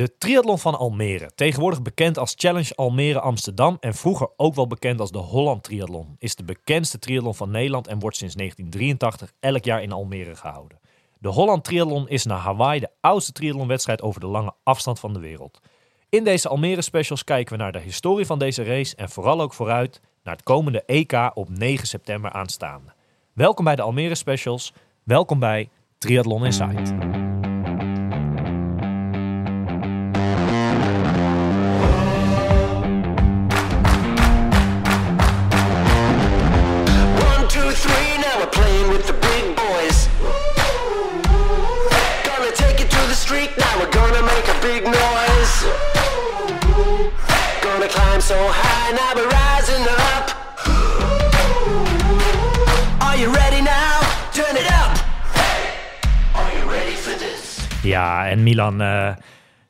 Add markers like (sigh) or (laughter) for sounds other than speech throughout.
De triathlon van Almere, tegenwoordig bekend als Challenge Almere Amsterdam en vroeger ook wel bekend als de Holland Triathlon, is de bekendste triathlon van Nederland en wordt sinds 1983 elk jaar in Almere gehouden. De Holland Triathlon is naar Hawaii de oudste triathlonwedstrijd over de lange afstand van de wereld. In deze Almere specials kijken we naar de historie van deze race en vooral ook vooruit naar het komende EK op 9 september aanstaande. Welkom bij de Almere specials, welkom bij Triathlon Insight. So high, now we're rising up. Are you ready now? Turn it up. Are you ready for this? Ja, en Milan, eh,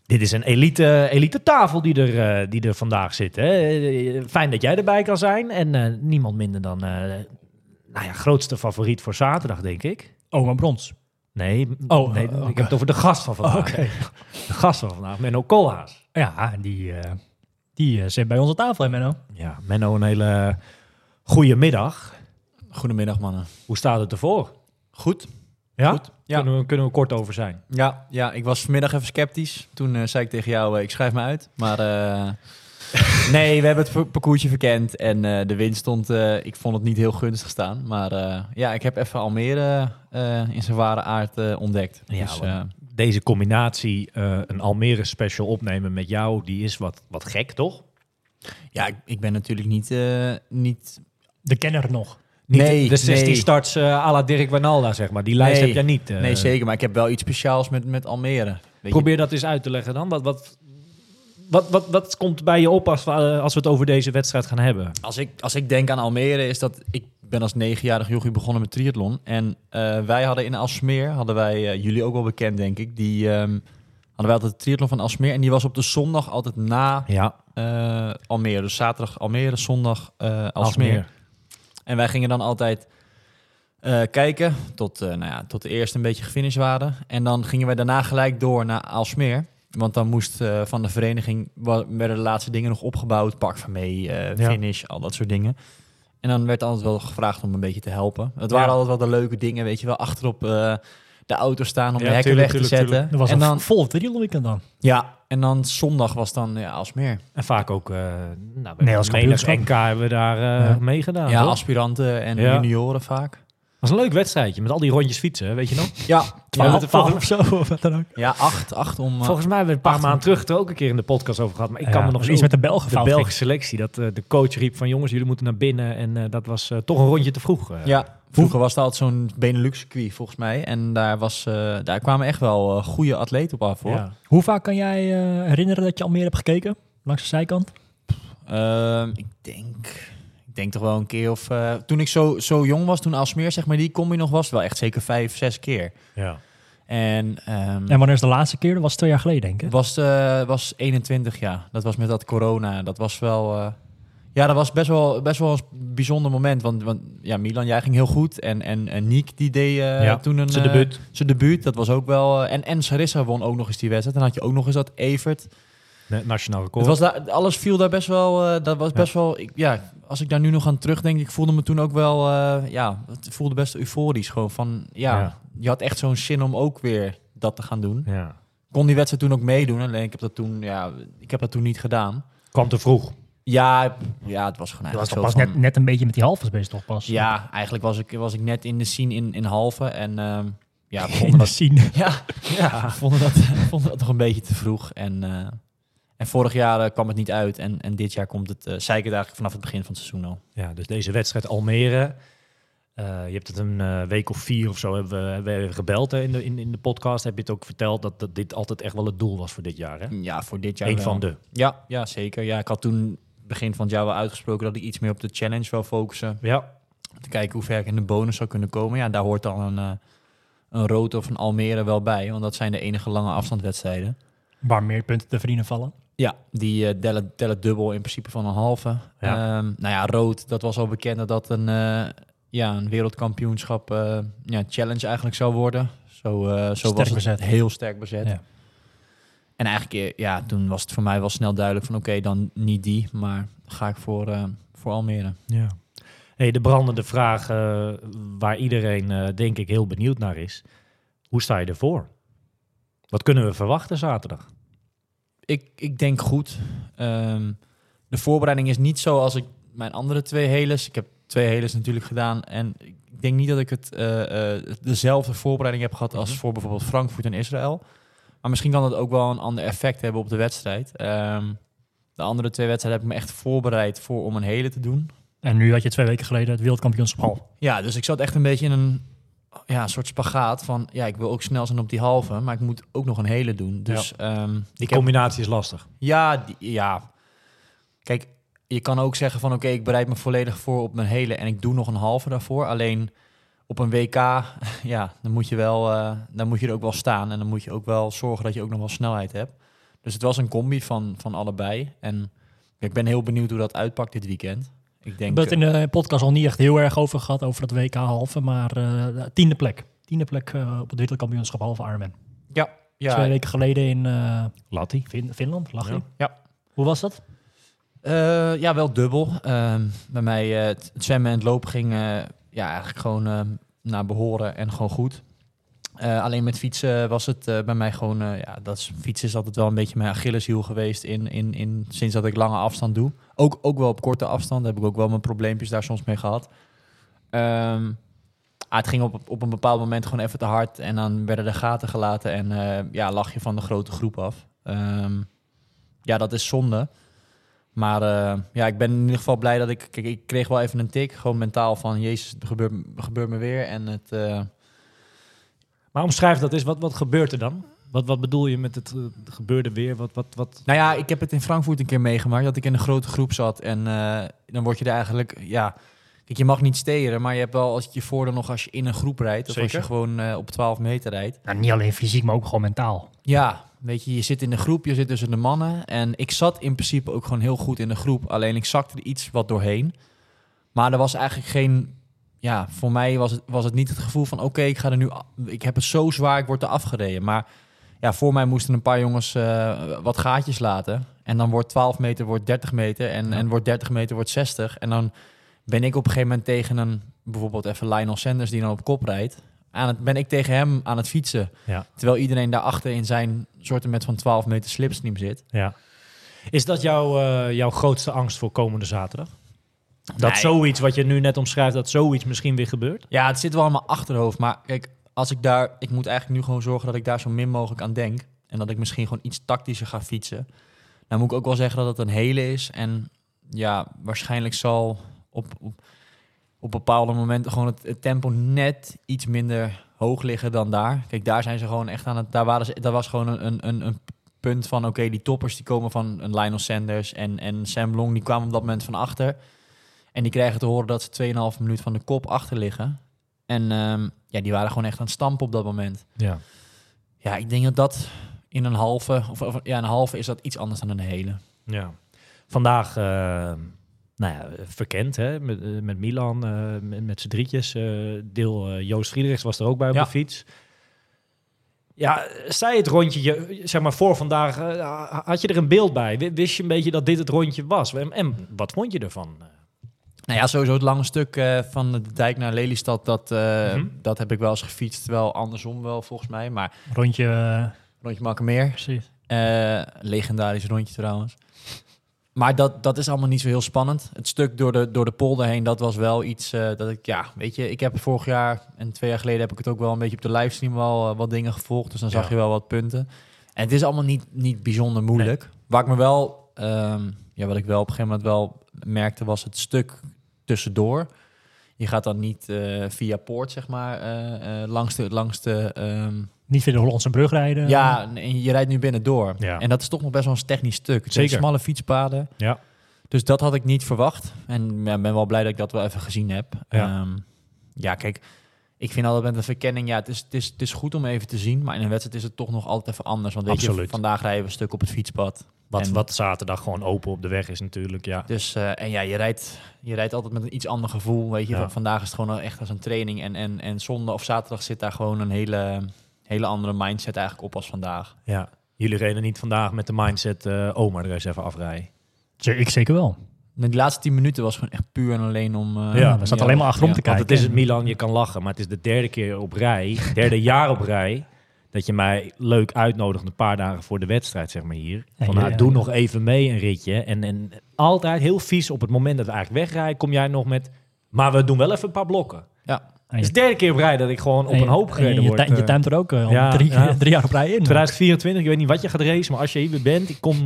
dit is een elite, elite tafel die er, eh, die er vandaag zit. Hè? Fijn dat jij erbij kan zijn. En eh, niemand minder dan, eh, nou ja, grootste favoriet voor zaterdag, denk ik. Oma Brons. Nee, Oh, nee ik heb het over de gast van vandaag. (laughs) Oké. De gast van vandaag, Menno Koolhaas. Ja, die, eh, die eh, zit bij onze tafel, hè, Menno? Ja, Menno, een hele goede middag. Goedemiddag mannen. Hoe staat het ervoor? Goed. Ja? Goed, ja. Kunnen, we, kunnen we kort over zijn? Ja, ja, ik was vanmiddag even sceptisch. Toen eh, zei ik tegen jou, eh, ik schrijf me uit. Maar eh, (laughs) nee, we hebben het par- parcoursje verkend. En eh, de wind stond, eh, ik vond het niet heel gunstig staan. Maar eh, ja, ik heb even Almere eh, in zijn ware aard eh, ontdekt. Ja, dus, Deze combinatie, eh, een Almere special opnemen met jou, die is wat, wat gek, toch? ja ik, ik ben natuurlijk niet, eh, niet De kenner nog. Niet Nee, de 16 nee. starts eh à la Dirk Wijnalda, zeg maar. Die lijst Nee. heb jij niet. nee, zeker. Maar ik heb wel iets speciaals met, met Almere. Weet je, Probeer dat eens uit te leggen dan. Wat, wat, wat, wat, wat komt bij je op als, we, als we het over deze wedstrijd gaan hebben? Als ik, als ik denk aan Almere, is dat ik ben als negenjarig jochie begonnen met triathlon. En eh, wij hadden in Alsmeer, hadden wij, eh, jullie ook wel bekend denk ik, die ehm, hadden wij altijd de triathlon van Alsmeer. En die was op de zondag altijd na Ja, eh, Almere. Dus zaterdag Almere, zondag eh Alsmeer. En wij gingen dan altijd kijken tot, nou ja, tot de eerste een beetje gefinished waren. En dan gingen wij daarna gelijk door naar Alsmeer. Want dan moest van de vereniging werden de laatste dingen nog opgebouwd. Pak van mee, Ja. finish, al dat soort dingen. En dan werd altijd wel gevraagd om een beetje te helpen. Het Ja. waren altijd wel de leuke dingen, weet je wel. Achterop eh, de auto staan om Ja, de hekken tuurlijk, weg te tuurlijk, zetten. Dat was en een dan, vol weekend dan. ja, en dan zondag was dan ja, Alsmeer. En vaak ook, eh nou, Nee, als. NK hebben we daar eh Ja. meegedaan. ja, toch? aspiranten en Ja. junioren vaak. Was een leuk wedstrijdje met al die rondjes fietsen, weet je nog? (laughs) Ja, Twaalf, het twaalf of zo, (laughs) of wat dan ook. ja acht, acht om... eh, Volgens mij hebben we een paar maanden terug er ook een keer in de podcast over gehad. Maar ik kan me nog zo... iets met de Belgen de Belgische selectie, dat eh, de coach riep van jongens, jullie moeten naar binnen. En eh, dat was toch een rondje te vroeg. Ja, vroeger was altijd zo'n Benelux-circuit volgens mij. En daar, was, eh, daar kwamen echt wel goede atleten op af hoor. Ja. Hoe vaak kan jij herinneren dat je Almere hebt gekeken? Langs de zijkant? Ehm, ik denk, denk toch wel een keer of... eh, toen ik zo, zo jong was, toen Alsmeer zeg maar die combi nog was, wel echt zeker vijf, zes keer. Ja. En, ehm, En wanneer is de laatste keer? Dat was twee jaar geleden, denk ik. was, eh, was 21 jaar. Dat was met dat corona. Dat was wel... eh, ja, dat was best wel, best wel een bijzonder moment. Want, want ja, Milan, jij ging heel goed. En, en, en Niek, die deed eh, Ja, toen een... zijn debuut. Zijn debuut, dat was ook wel... en, en Sarissa won ook nog eens die wedstrijd. Dan had je ook nog eens dat Evert. Nationaal record. Het was daar, alles viel daar best wel... eh, dat was best wel... Ik, ja, als ik daar nu nog aan terugdenk... Ik voelde me toen ook wel... eh, ja, het voelde best euforisch. Gewoon van... Ja, Ja. je had echt zo'n zin om ook weer dat te gaan doen. ja. Kon die wedstrijd toen ook meedoen. Alleen ik heb dat toen... Ja, ik heb dat toen niet gedaan. Kwam te vroeg. Ja, ja het was gewoon was eigenlijk toch zo pas van- net, net een beetje met die halves bezig, toch pas? Ja, eigenlijk was ik, was ik net in de scene in, in halve. En ehm, ja, we (laughs) in vonden de dat scene. (laughs) Ja, ja. (laughs) vonden dat, vonden dat nog een beetje te vroeg. En, eh, en vorig jaar eh, kwam het niet uit. En, en dit jaar komt het, eh zei ik het eigenlijk vanaf het begin van het seizoen al. Ja, dus deze wedstrijd Almere. eh, je hebt het een eh, week of vier of zo hebben we, hebben we gebeld hè, in, de, in, in de podcast. Heb je het ook verteld dat, dat dit altijd echt wel het doel was voor dit jaar. Hè? Ja, voor dit jaar Eén wel. van de. Ja, ja, zeker. Ja, ik had toen begin van het jaar wel uitgesproken dat ik iets meer op de challenge wil focussen. Ja, Te kijken hoe ver ik in de bonus zou kunnen komen. Ja, daar hoort dan een, eh een rood of een Almere wel bij. Want dat zijn de enige lange afstandwedstrijden. Waar meer punten te verdienen vallen. Ja, die eh, tellen, tellen dubbel in principe van een halve. Ja. Ehm, nou ja, rood, dat was al bekend dat dat een, eh, ja, een wereldkampioenschap eh, ja, challenge eigenlijk zou worden. Zo, eh, zo Sterk was het bezet. heel sterk bezet. Ja. En eigenlijk, eh, ja, toen was het voor mij wel snel duidelijk van oké, dan niet die, maar ga ik voor, eh, voor Almere. Ja. Hey, de brandende vraag eh, waar iedereen eh, denk ik heel benieuwd naar is. Hoe sta je ervoor? Wat kunnen we verwachten zaterdag? Ik, ik denk goed. Ehm, de voorbereiding is niet zoals ik mijn andere twee heles. Ik heb twee heles natuurlijk gedaan. En ik denk niet dat ik het, eh, eh, dezelfde voorbereiding heb gehad als voor bijvoorbeeld Frankfurt en Israël. Maar misschien kan dat ook wel een ander effect hebben op de wedstrijd. Ehm, de andere twee wedstrijden heb ik me echt voorbereid voor om een hele te doen. En nu had je twee weken geleden het wereldkampioenschap. Ja, dus ik zat echt een beetje in een ja, een soort spagaat van... ja, ik wil ook snel zijn op die halve, maar ik moet ook nog een hele doen. Dus ehm, Die heb combinatie is lastig. Ja, die- ja. Kijk, je kan ook zeggen van oké, ik bereid me volledig voor op mijn hele en ik doe nog een halve daarvoor. Alleen op een WK, (laughs) ja, dan moet je wel, eh, dan moet je er ook wel staan en dan moet je ook wel zorgen dat je ook nog wel snelheid hebt. Dus het was een combi van, van allebei. En ik ben heel benieuwd hoe dat uitpakt dit weekend. Ik We denk, eh, hebben het in de podcast al niet echt heel erg over gehad, over dat WK halve, maar eh, tiende plek. Tiende plek eh, op het wereldkampioenschap halve Ironman. ja, ja, Twee weken geleden in eh, Latti. Fin- Finland, lag Ja. Ja. Hoe was dat? Eh, ja, wel dubbel. Ehm, bij mij eh, het het zwemmen en het lopen ging eh, ja, eigenlijk gewoon eh, naar behoren en gewoon goed. Eh, alleen met fietsen was het eh, bij mij gewoon... eh, ja, dat fietsen is altijd wel een beetje mijn Achilleshiel geweest in, in, in, sinds dat ik lange afstand doe. Ook, ook wel op korte afstand heb ik ook wel mijn probleempjes daar soms mee gehad. Ehm, ah, het ging op, op een bepaald moment gewoon even te hard en dan werden er gaten gelaten en ja, lag je van de grote groep af. Ehm, ja, dat is zonde. Maar ja, ik ben in ieder geval blij dat ik... Kijk, ik kreeg wel even een tik, gewoon mentaal van... Jezus, het gebeurt, gebeurt me weer. En het... Maar omschrijf dat eens. Wat, wat gebeurt er dan? Wat, wat bedoel je met het eh, gebeurde weer? Wat, wat, wat? nou ja, ik heb het in Frankfurt een keer meegemaakt... dat ik in een grote groep zat. En eh, dan word je er eigenlijk... Ja, kijk, je mag niet steren, maar je hebt wel als je je voordeel nog als je in een groep rijdt... of als je gewoon eh, op 12 meter rijdt. Nou, niet alleen fysiek, maar ook gewoon mentaal. Ja, weet je, je zit in de groep, je zit tussen de mannen. En ik zat in principe ook gewoon heel goed in de groep. Alleen ik zakte er iets wat doorheen. Maar er was eigenlijk geen... Ja, voor mij was het, was het niet het gevoel van... Oké, ik ga er nu... Ik heb het zo zwaar, ik word er afgereden. Maar ja, voor mij moesten een paar jongens eh, wat gaatjes laten. En dan wordt 12 meter wordt 30 meter. En, Ja. en wordt 30 meter wordt 60. En dan ben ik op een gegeven moment tegen een... Bijvoorbeeld even Lionel Sanders die dan op kop rijdt. Aan het, ben ik tegen hem aan het fietsen. Ja. Terwijl iedereen daarachter in zijn soorten met van 12 meter slipstream zit. Ja. Is dat jouw, eh, jouw grootste angst voor komende zaterdag? Dat Nee. zoiets wat je nu net omschrijft, dat zoiets misschien weer gebeurt? Ja, het zit wel in mijn achterhoofd. Maar kijk, als ik daar... Ik moet eigenlijk nu gewoon zorgen dat ik daar zo min mogelijk aan denk. En dat ik misschien gewoon iets tactischer ga fietsen. Nou moet ik ook wel zeggen dat het een hele is. En ja, waarschijnlijk zal op, op, op bepaalde momenten gewoon het, het tempo net iets minder hoog liggen dan daar. Kijk, daar zijn ze gewoon echt aan het... Daar, waren ze, daar was gewoon een, een, een, een punt van... Oké, die toppers die komen van een Lionel Sanders en, en Sam Long... die kwamen op dat moment van achter. En die krijgen te horen dat ze 2,5 minuut van de kop achter liggen. En ehm, ja, die waren gewoon echt aan het stampen op dat moment. Ja. Ja, ik denk dat dat in een halve... Of, of ja, een halve is dat iets anders dan een hele. ja. Vandaag, eh, nou ja, verkend hè, met, eh, met Milan, eh, met, met z'n drietjes. deel Joost Friedrichs was er ook bij op Ja. de fiets. Ja, zei het rondje, je, zeg maar voor vandaag, had je er een beeld bij? Wist je een beetje dat dit het rondje was? En, en wat vond je ervan? Nou ja, sowieso het lange stuk eh, van de dijk naar Lelystad... Dat, eh, Mhm. dat heb ik wel eens gefietst. Wel andersom wel, volgens mij. Maar Rondje, eh, rondje Makkermeer. precies. Legendarisch rondje trouwens. Maar dat, dat is allemaal niet zo heel spannend. Het stuk door de, door de polder heen, dat was wel iets dat ik... Ja, weet je, ik heb vorig jaar en twee jaar geleden... heb ik het ook wel een beetje op de livestream wel wat dingen gevolgd. Dus dan zag Ja. je wel wat punten. En het is allemaal niet, niet bijzonder moeilijk. Waar ik me wel... ehm, ja, wat ik wel op een gegeven moment wel merkte... was het stuk tussendoor. Je gaat dan niet eh, via poort, zeg maar, eh, eh, langs de... Langs de ehm, Niet via de Hollandse brug rijden. ja, en je rijdt nu binnendoor. Ja. En dat is toch nog best wel een technisch stuk. Het Zeker. smalle fietspaden. Ja. Dus dat had ik niet verwacht. En ja, ben wel blij dat ik dat wel even gezien heb. Ja. Ja, ja kijk, ik vind altijd met een verkenning... Ja, het is, het, is, het is goed om even te zien. Maar in een wedstrijd is het toch nog altijd even anders. Want weet je, vandaag rijden we een stuk op het fietspad. Wat, En- wat zaterdag gewoon open op de weg is natuurlijk, ja. Dus, eh, en ja, je rijdt, je rijdt altijd met een iets ander gevoel. Weet je, Ja. Vandaag is het gewoon echt als een training. En, en, en zondag of zaterdag zit daar gewoon een hele, hele andere mindset eigenlijk op als vandaag. Ja. Jullie reden niet vandaag met de mindset, eh oh, maar er eens even afrijden. Ik zeker wel. Die laatste tien minuten was gewoon echt puur en alleen om... eh, Ja, we zaten alleen maar achterom te Want kijken. het is het Milan, je kan lachen, maar het is de derde keer op rij, (laughs) derde jaar op rij, dat je mij leuk uitnodigt een paar dagen voor de wedstrijd, zeg maar hier. Van, ja, nou, ja. doe nog even mee een ritje. En, en altijd heel vies op het moment dat we eigenlijk wegrijden, kom jij nog met, maar we doen wel even een paar blokken. Ja, Het is de derde keer op rij dat ik gewoon op een hoop en gereden je, word. je, je eh. er ook eh, al ja, drie, ja. (laughs) drie jaar op rij in. 2024, ik weet niet wat je gaat racen, maar als je hier weer bent, ik kom,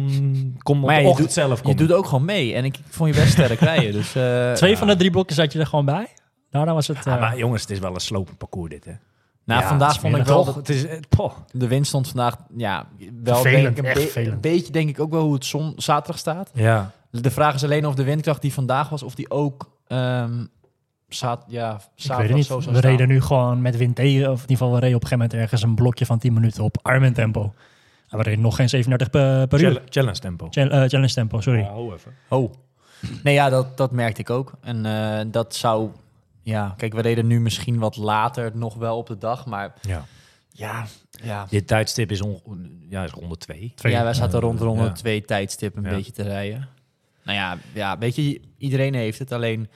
kom op Maar ja, de je ochtend doet- zelf. je doet ook gewoon mee. En ik, ik vond je best sterk (laughs) rijden. Dus, eh, Twee van de drie blokken zat je er gewoon bij. Nou, dan was het... Ja, eh, maar jongens, het is wel een slopend parcours dit, hè? Nou, Ja, vandaag vond ik wel toch, dat het is, poh. de wind stond vandaag... Ja, wel Vervelend, denk ik een, echt be- vervelend. een beetje denk ik ook wel hoe het zon, zaterdag staat. Ja. De vraag is alleen of de windkracht die vandaag was, of die ook ehm zat, ja, ik zaterdag weet het niet. zo zou We staan. reden nu gewoon met wind tegen. Of in ieder geval, we reden op een gegeven moment ergens een blokje van 10 minuten op arm tempo. En we reden nog geen 37 per, per uur. Challenge, tempo. Eh, challenge tempo, sorry. Ja, hou even. Oh. Nee, ja, dat, dat merkte ik ook. En eh, dat zou... Ja, kijk, we reden nu misschien wat later nog wel op de dag, maar Ja. ja, ja. Dit tijdstip is, on, ja, is ronde 2. Twee. ja wij zaten rond ronde ja. twee tijdstip een Ja. beetje te rijden. Nou ja, ja, weet je, iedereen heeft het. Alleen,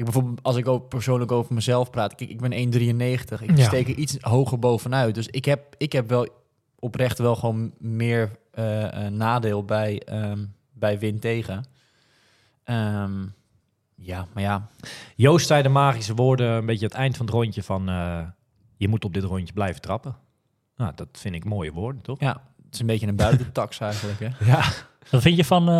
kijk, bijvoorbeeld als ik ook persoonlijk over mezelf praat. Kijk, ik ben 1,93. Ik Ja. steek er iets hoger bovenuit. Dus ik heb, ik heb wel oprecht wel gewoon meer eh, nadeel bij, ehm, bij wind tegen. Ehm, ja, maar ja, Joost zei de magische woorden een beetje het eind van het rondje van... eh, je moet op dit rondje blijven trappen. Nou, dat vind ik mooie woorden, toch? ja, het is een beetje een buitentax (laughs) eigenlijk. Hè? Ja. Wat vind je van... eh,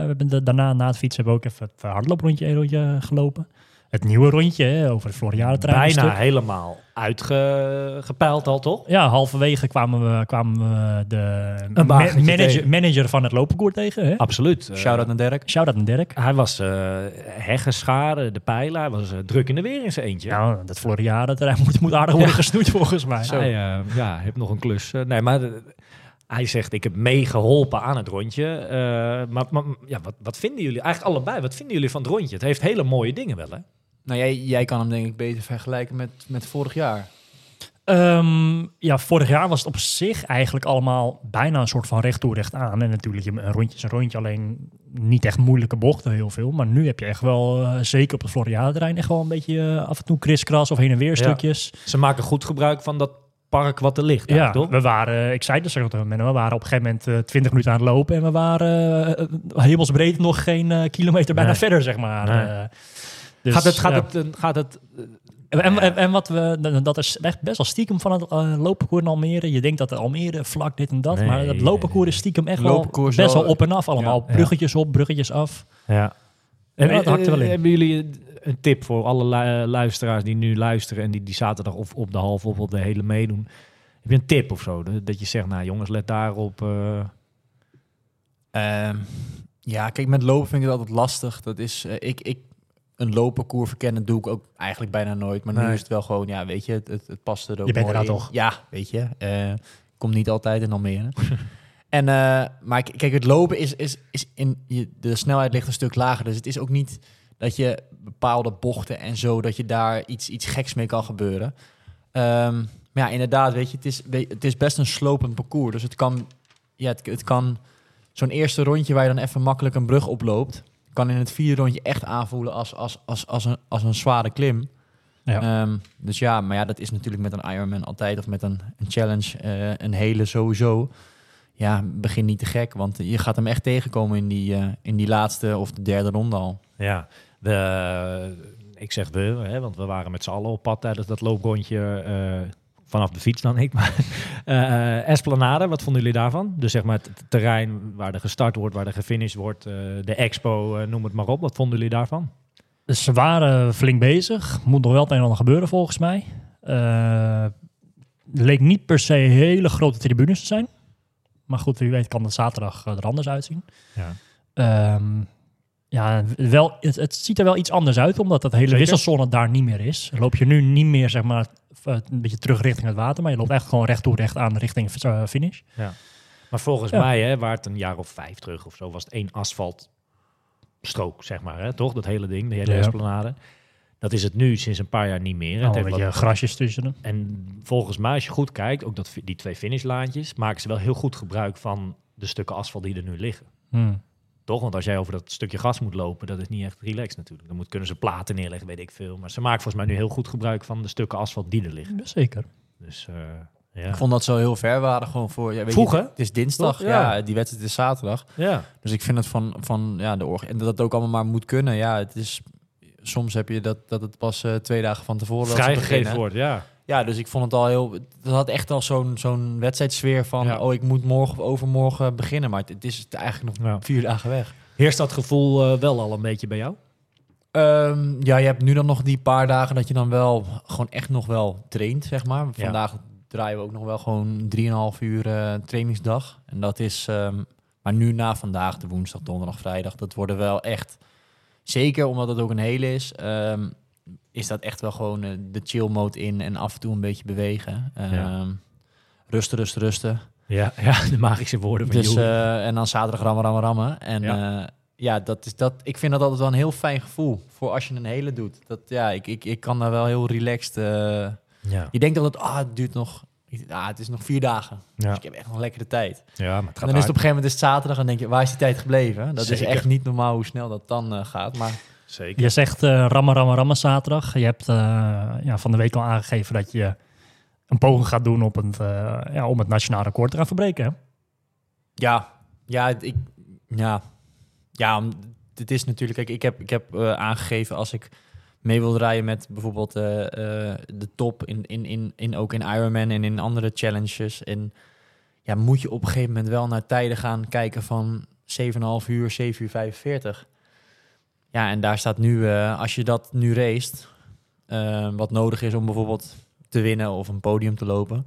we hebben de- daarna, na het fietsen, hebben we ook even het hardlooprondje een rondje gelopen. Het nieuwe rondje hè, over het Floriade-terrein. Bijna helemaal uitgepeild al, toch? Ja, halverwege kwamen we, kwamen we de Een ma- wagentje manager, tegen. manager van het loopparcours tegen. Hè? Absoluut. Eh, Shout-out naar Dirk. Shout-out naar Dirk. Hij was uh, heggenscharen, de pijlen. Hij was eh, druk in de weer in zijn eentje. Nou, dat Floriade-terrein (laughs) moet, moet aardig worden gesnoeid volgens mij. Hij eh, ja, heeft nog een klus. Eh, nee, maar eh, hij zegt, ik heb meegeholpen aan het rondje. Eh, maar maar ja, wat, wat vinden jullie, eigenlijk allebei, wat vinden jullie van het rondje? Het heeft hele mooie dingen wel, hè? Nou, jij, jij kan hem denk ik beter vergelijken met, met vorig jaar. Ehm, ja, vorig jaar was het op zich eigenlijk allemaal bijna een soort van recht toe, recht aan. En natuurlijk, een rondje is een rondje, alleen niet echt moeilijke bochten heel veel. Maar nu heb je echt wel, eh, zeker op het Floriade-terrein, echt wel een beetje eh, af en toe kriskras of heen en weer Ja. stukjes. Ze maken goed gebruik van dat park wat er ligt, Ja, toch? we waren, ik zei dus ook tegen we waren op een gegeven moment eh, 20 minuten aan het lopen en we waren eh, hemelsbreed nog geen eh, kilometer bijna Nee. verder, zeg maar. Nee. Eh, dus, gaat het, gaat ja. het, eh, gaat het En, en, en- en wat we, dat is echt best wel stiekem van het uh, loopparcours in Almere. Je denkt dat de Almere vlak dit en dat, Nee, maar het loopparcours is stiekem echt wel best wel op en af allemaal. Ja. Bruggetjes op, bruggetjes af. Ja. En, Ja, dat hakt er wel in. eh, Hebben jullie een tip voor alle lu- luisteraars die nu luisteren en die, die zaterdag of op de half of op de hele meedoen? Heb je een tip of zo? Dat dat je zegt, nou jongens, let daarop. eh Ehm, ja, kijk, met lopen vind ik het altijd lastig. Dat is, eh, ik, ik, een loopparcours verkennen doe ik ook eigenlijk bijna nooit. Maar nu is het wel gewoon, ja, weet je, het, het, het past er ook Je bent er nou toch? Ja, weet je. eh komt niet altijd in Almere. (laughs) en, eh, maar kijk, het lopen is, is, is in, je, de snelheid ligt een stuk lager. Dus het is ook niet dat je bepaalde bochten en zo, dat je daar iets, iets geks mee kan gebeuren. Ehm, maar ja, inderdaad, weet je, het is, het is best een slopend parcours. Dus het kan, ja, het, het kan zo'n eerste rondje waar je dan even makkelijk een brug oploopt, kan in het vierde rondje echt aanvoelen als, als, als, als, een, als een zware klim. Ja. Ehm, dus ja, maar ja, dat is natuurlijk met een Ironman altijd of met een, een challenge, eh, een hele sowieso. Ja, begin niet te gek, want je gaat hem echt tegenkomen in die, eh, in die laatste of de derde ronde al. Ja, we, ik zeg we, hè, want we waren met z'n allen op pad tijdens dat looprondje. eh, vanaf de fiets dan ik. Maar, (laughs) eh, Esplanade, wat vonden jullie daarvan? Dus zeg maar het, terrein waar er gestart wordt, waar er gefinished wordt. de expo, noem het maar op. Wat vonden jullie daarvan? Dus ze waren flink bezig. Moet nog wel het een en ander gebeuren volgens mij. Leek niet per se hele grote tribunes te zijn. Maar goed, wie weet kan het zaterdag er anders uitzien. Ja. Ehm, ja, wel, het, het ziet er wel iets anders uit, omdat dat hele Zeker. wisselzone daar niet meer is. Loop je nu niet meer, zeg maar, f- een beetje terug richting het water, maar je loopt echt gewoon recht toe, recht aan richting eh, finish. Maar volgens Ja. mij, hè, waar het een jaar of vijf terug of zo, was het één asfaltstrook, zeg maar. Hè, toch? Dat hele ding, de hele Ja. Esplanade. Dat is het nu sinds een paar jaar niet meer. Al Het een heeft beetje wat- grasjes tussen hem. En volgens mij, als je goed kijkt, ook dat, die twee finishlijntjes, maken ze wel heel goed gebruik van de stukken asfalt die er nu liggen. Hmm. Toch? Want als jij over dat stukje gas moet lopen, dat is niet echt relaxed natuurlijk. Dan moet, kunnen ze platen neerleggen, weet ik veel. Maar ze maken volgens mij nu heel goed gebruik van de stukken asfalt die er liggen. Zeker. Dus eh, ja. Ik vond dat zo heel ver waren gewoon voor... Ja, weet Vroeg, je? Het is dinsdag, Toch? Ja. ja. Die wedstrijd is zaterdag. ja. Dus ik vind het van, van ja, de org... En dat het ook allemaal maar moet kunnen. Ja, het is... Soms heb je dat, dat het pas eh, twee dagen van tevoren... vrijgegeven wordt, ja. Ja, dus ik vond het al heel... Het had echt al zo'n zo'n wedstrijdsfeer van... Ja. Oh, ik moet morgen of overmorgen beginnen. Maar het, het is eigenlijk nog Ja. vier dagen weg. Heerst dat gevoel eh, wel al een beetje bij jou? Ehm, ja, je hebt nu dan nog die paar dagen dat je dan wel gewoon echt nog wel traint, zeg maar. Ja. Vandaag draaien we ook nog wel gewoon 3,5 uur eh, trainingsdag. En dat is... ehm, maar nu na vandaag, de woensdag, donderdag, vrijdag, dat worden wel echt... Zeker omdat het ook een hele is, ehm, is dat echt wel gewoon eh, de chill mode in en af en toe een beetje bewegen. Ehm, Ja. Rusten, rusten, rusten. Ja, ja (laughs) de magische woorden van Dus, eh, en dan zaterdag rammen, rammen, rammen. En Ja. ja, ja dat is dat, ik vind dat altijd wel een heel fijn gevoel voor als je een hele doet. Dat, ja, ik, ik, ik kan daar wel heel relaxed... eh, ja. je denkt altijd, ah, het duurt nog... Ah, het is nog vier dagen. Ja. Dus ik heb echt nog lekkere tijd. ja, maar het En dan is het op een gegeven moment is het zaterdag en denk je, waar is die tijd gebleven? Dat Zeker. is echt niet normaal hoe snel dat dan eh, gaat. Maar Zeker. Je zegt eh rammen, rammen, rammen zaterdag. Je hebt eh, ja, van de week al aangegeven dat je een poging gaat doen op het, eh, ja, om het nationaal record te gaan verbreken. Hè? ja, ja, ik, ja, ja, het is natuurlijk, kijk, ik heb, ik heb eh, aangegeven als ik mee wil rijden met bijvoorbeeld eh, eh, de top in, in, in, in ook in Ironman en in andere challenges. En ja, moet je op een gegeven moment wel naar tijden gaan kijken van 7,5 uur, 7 uur 45. Ja, en daar staat nu, eh, als je dat nu racet, eh, wat nodig is om bijvoorbeeld te winnen of een podium te lopen.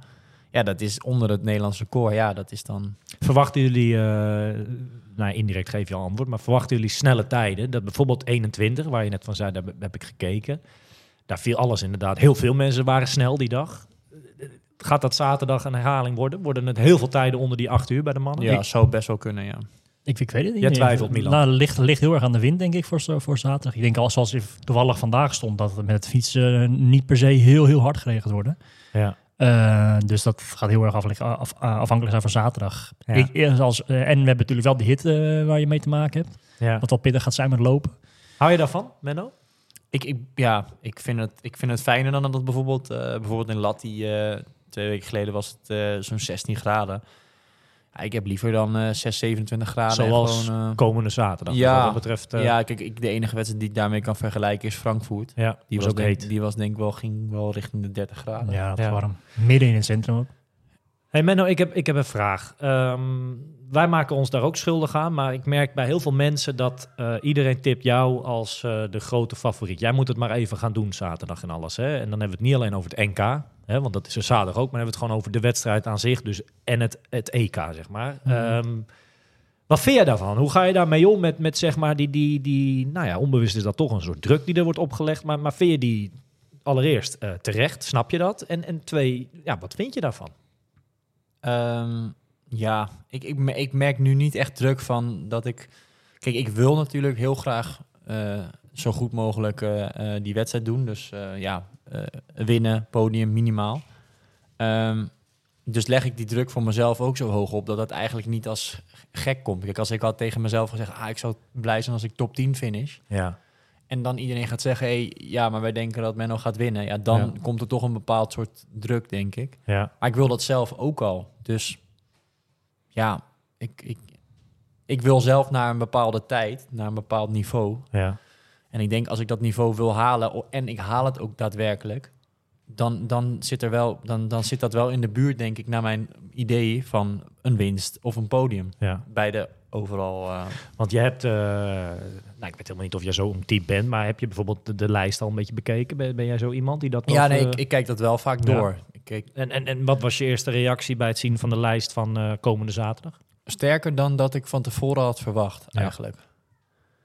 Ja, dat is onder het Nederlandse record. Ja, dat is dan Verwachten jullie, eh, nou indirect geef je al antwoord, maar verwachten jullie snelle tijden? Dat bijvoorbeeld 21, waar je net van zei, daar heb- ik gekeken. Daar viel alles inderdaad. Heel veel mensen waren snel die dag. Gaat dat zaterdag een herhaling worden? Worden het heel veel tijden onder die 8 uur bij de mannen? Ja, Ik- zou best wel kunnen, ja. Ik, ik weet het niet. Jij twijfelt, Milan. Nou, ligt, ligt heel erg aan de wind, denk ik, voor, voor zaterdag. Ik denk al zoals het toevallig vandaag stond, dat het met het fietsen niet per se heel, heel hard geregeld worden. ja. Eh, dus dat gaat heel erg af, af- afhankelijk zijn van zaterdag. Ja. Ik, als, eh, en we hebben natuurlijk wel de hitte eh, waar je mee te maken hebt. ja. Wat wel pittig gaat zijn met lopen. Hou je daarvan, Menno? Ik, ik, ja, ik vind, het, ik vind het fijner dan dat bijvoorbeeld, eh, bijvoorbeeld in Latti, eh, twee weken geleden was het eh, zo'n 16 graden. Ik heb liever dan eh 6, 27 graden. en Zoals gewoon, eh, komende zaterdag. Ja. Wat dat betreft. eh, ja, kijk, ik, de enige wedstrijd die ik daarmee kan vergelijken is Frankfurt. ja, Die was was, ook denk, heet. die was denk ik wel, ging wel richting de 30 graden. Ja, dat is Ja. warm. Midden in het centrum ook. Hey Menno, ik heb, ik heb een vraag. Ehm, wij maken ons daar ook schuldig aan, maar ik merk bij heel veel mensen dat eh, iedereen tipt jou als eh, de grote favoriet. Jij moet het maar even gaan doen zaterdag en alles. Hè? En dan hebben we het niet alleen over het NK, hè, want dat is er zaterdag ook, maar dan hebben we het gewoon over de wedstrijd aan zich, dus en het, het EK, zeg maar. Ehm, wat vind jij daarvan? Hoe ga je daarmee om met, met zeg maar die, die, die, nou ja, onbewust is dat toch een soort druk die er wordt opgelegd, maar, maar vind je die allereerst eh, terecht, snap je dat? En, en twee, ja, wat vind je daarvan? Ehm, ja, ik, ik, ik merk nu niet echt druk van dat ik... Kijk, ik wil natuurlijk heel graag eh, zo goed mogelijk eh, die wedstrijd doen. Dus ja, winnen, podium minimaal. Ehm, dus leg ik die druk voor mezelf ook zo hoog op dat dat eigenlijk niet als gek komt. Kijk, als ik had tegen mezelf gezegd, ah, ik zou blij zijn als ik top 10 finish. Ja. En dan iedereen gaat zeggen, hey, ja, maar wij denken dat Menno gaat winnen. Ja, dan Ja. komt er toch een bepaald soort druk, denk ik. Ja, Maar ik wil dat zelf ook al. Dus ja, ik, ik, ik wil zelf naar een bepaalde tijd, naar een bepaald niveau. ja, En ik denk als ik dat niveau wil halen en ik haal het ook daadwerkelijk, dan, dan, zit, er wel, dan, dan zit dat wel in de buurt, denk ik, naar mijn idee van een winst of een podium. ja. Bij de overal. eh, Want je hebt, eh, nou, ik weet helemaal niet of jij zo'n type bent, maar heb je bijvoorbeeld de, de lijst al een beetje bekeken? Ben, ben jij zo iemand die dat ja, nog, nee, eh, ik, ik kijk dat wel vaak ja. door. Ik kijk, en, en, en wat was je eerste reactie bij het zien van de lijst van eh, komende zaterdag? sterker dan dat ik van tevoren had verwacht, Ja. eigenlijk.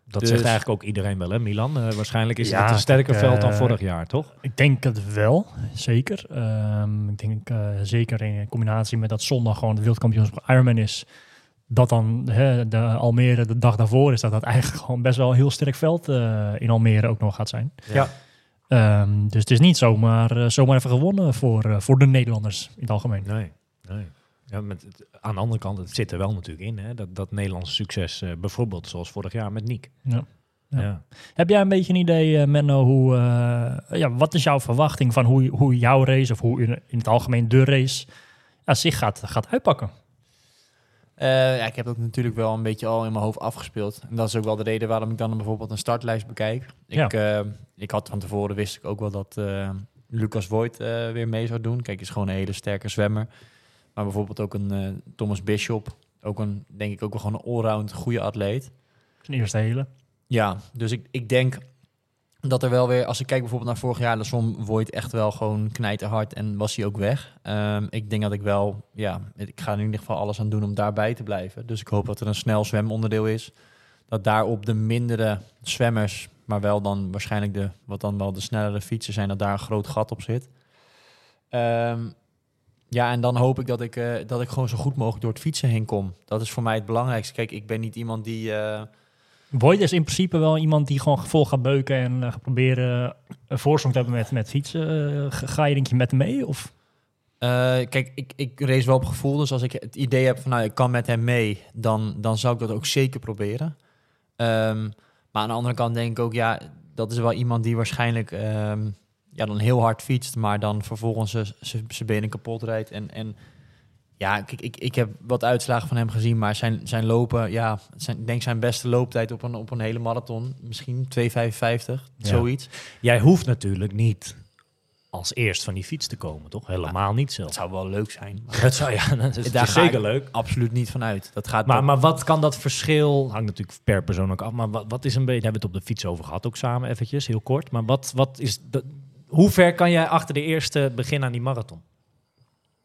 Dat Dus- zegt eigenlijk ook iedereen wel, hè, Milan? Eh, waarschijnlijk is Ja, het een sterker veld dan eh, vorig jaar, toch? Ik denk het wel, zeker. Ehm, ik denk eh, zeker in combinatie met dat zondag gewoon het wereldkampioenschap Ironman is. Dat dan hè, de Almere de dag daarvoor is, dat dat eigenlijk gewoon best wel een heel sterk veld eh, in Almere ook nog gaat zijn. Ja. Ehm, dus het is niet zomaar, zomaar even gewonnen voor, voor de Nederlanders in het algemeen. Nee, nee. Ja, met, het- aan de andere kant, het zit er wel natuurlijk in. Hè? Dat, dat Nederlandse succes, eh, bijvoorbeeld zoals vorig jaar met Niek. Ja. Ja. Ja. Heb jij een beetje een idee, eh, Menno, hoe, eh, ja, wat is jouw verwachting van hoe, hoe jouw race, of hoe in, in het algemeen de race, ja, zich gaat, gaat uitpakken? Eh, ja, ik heb ook natuurlijk wel een beetje al in mijn hoofd afgespeeld. En dat is ook wel de reden waarom ik dan bijvoorbeeld een startlijst bekijk. Ja. Ik, eh, ik had van tevoren wist ik ook wel dat eh, Lucas Voigt eh, weer mee zou doen. Kijk, is gewoon een hele sterke zwemmer. Maar bijvoorbeeld ook een eh, Thomas Bishop. Ook een, denk ik, ook wel gewoon een allround goede atleet. Zijn eerste hele. Ja, dus ik, ik denk dat er wel weer, als ik kijk bijvoorbeeld naar vorig jaar, zwom Voigt echt wel gewoon knijterhard en was hij ook weg. Ehm, ik denk dat ik wel, ja, ik ga er in ieder geval alles aan doen om daarbij te blijven. Dus ik hoop dat er een snel zwemonderdeel is. Dat daarop de mindere zwemmers, maar wel dan waarschijnlijk de, wat dan wel de snellere fietsen zijn, dat daar een groot gat op zit. Ehm, ja, en dan hoop ik dat ik, eh, dat ik gewoon zo goed mogelijk door het fietsen heen kom. Dat is voor mij het belangrijkste. Kijk, ik ben niet iemand die... eh, Voigt is in principe wel iemand die gewoon vol gaat beuken en eh, proberen een voorsprong te hebben met, met fietsen. Ga- je denk je met hem mee? Of? Kijk, ik, ik race wel op gevoel. Dus als ik het idee heb van nou, ik kan met hem mee, dan, dan zou ik dat ook zeker proberen. Ehm, maar aan de andere kant denk ik ook, ja, dat is wel iemand die waarschijnlijk ehm, ja, dan heel hard fietst, maar dan vervolgens zijn benen kapot rijdt. En, en ja, kijk, ik, ik heb wat uitslagen van hem gezien, maar zijn, zijn lopen, ja, zijn, ik denk zijn beste looptijd op een, op een hele marathon, misschien 2,55, Ja. zoiets. Jij hoeft natuurlijk niet als eerst van die fiets te komen, toch? Helemaal niet Dat zelfs. zou wel leuk zijn. maar Dat zou ja, (laughs) dat is, Daar ik zeker leuk. Absoluut niet vanuit. Dat gaat Maar, maar wat kan dat verschil, hangt natuurlijk per persoon ook af, maar wat, wat is een beetje, hebben we het op de fiets over gehad ook samen eventjes, heel kort. Maar wat, wat is, de, hoe ver kan jij achter de eerste beginnen aan die marathon?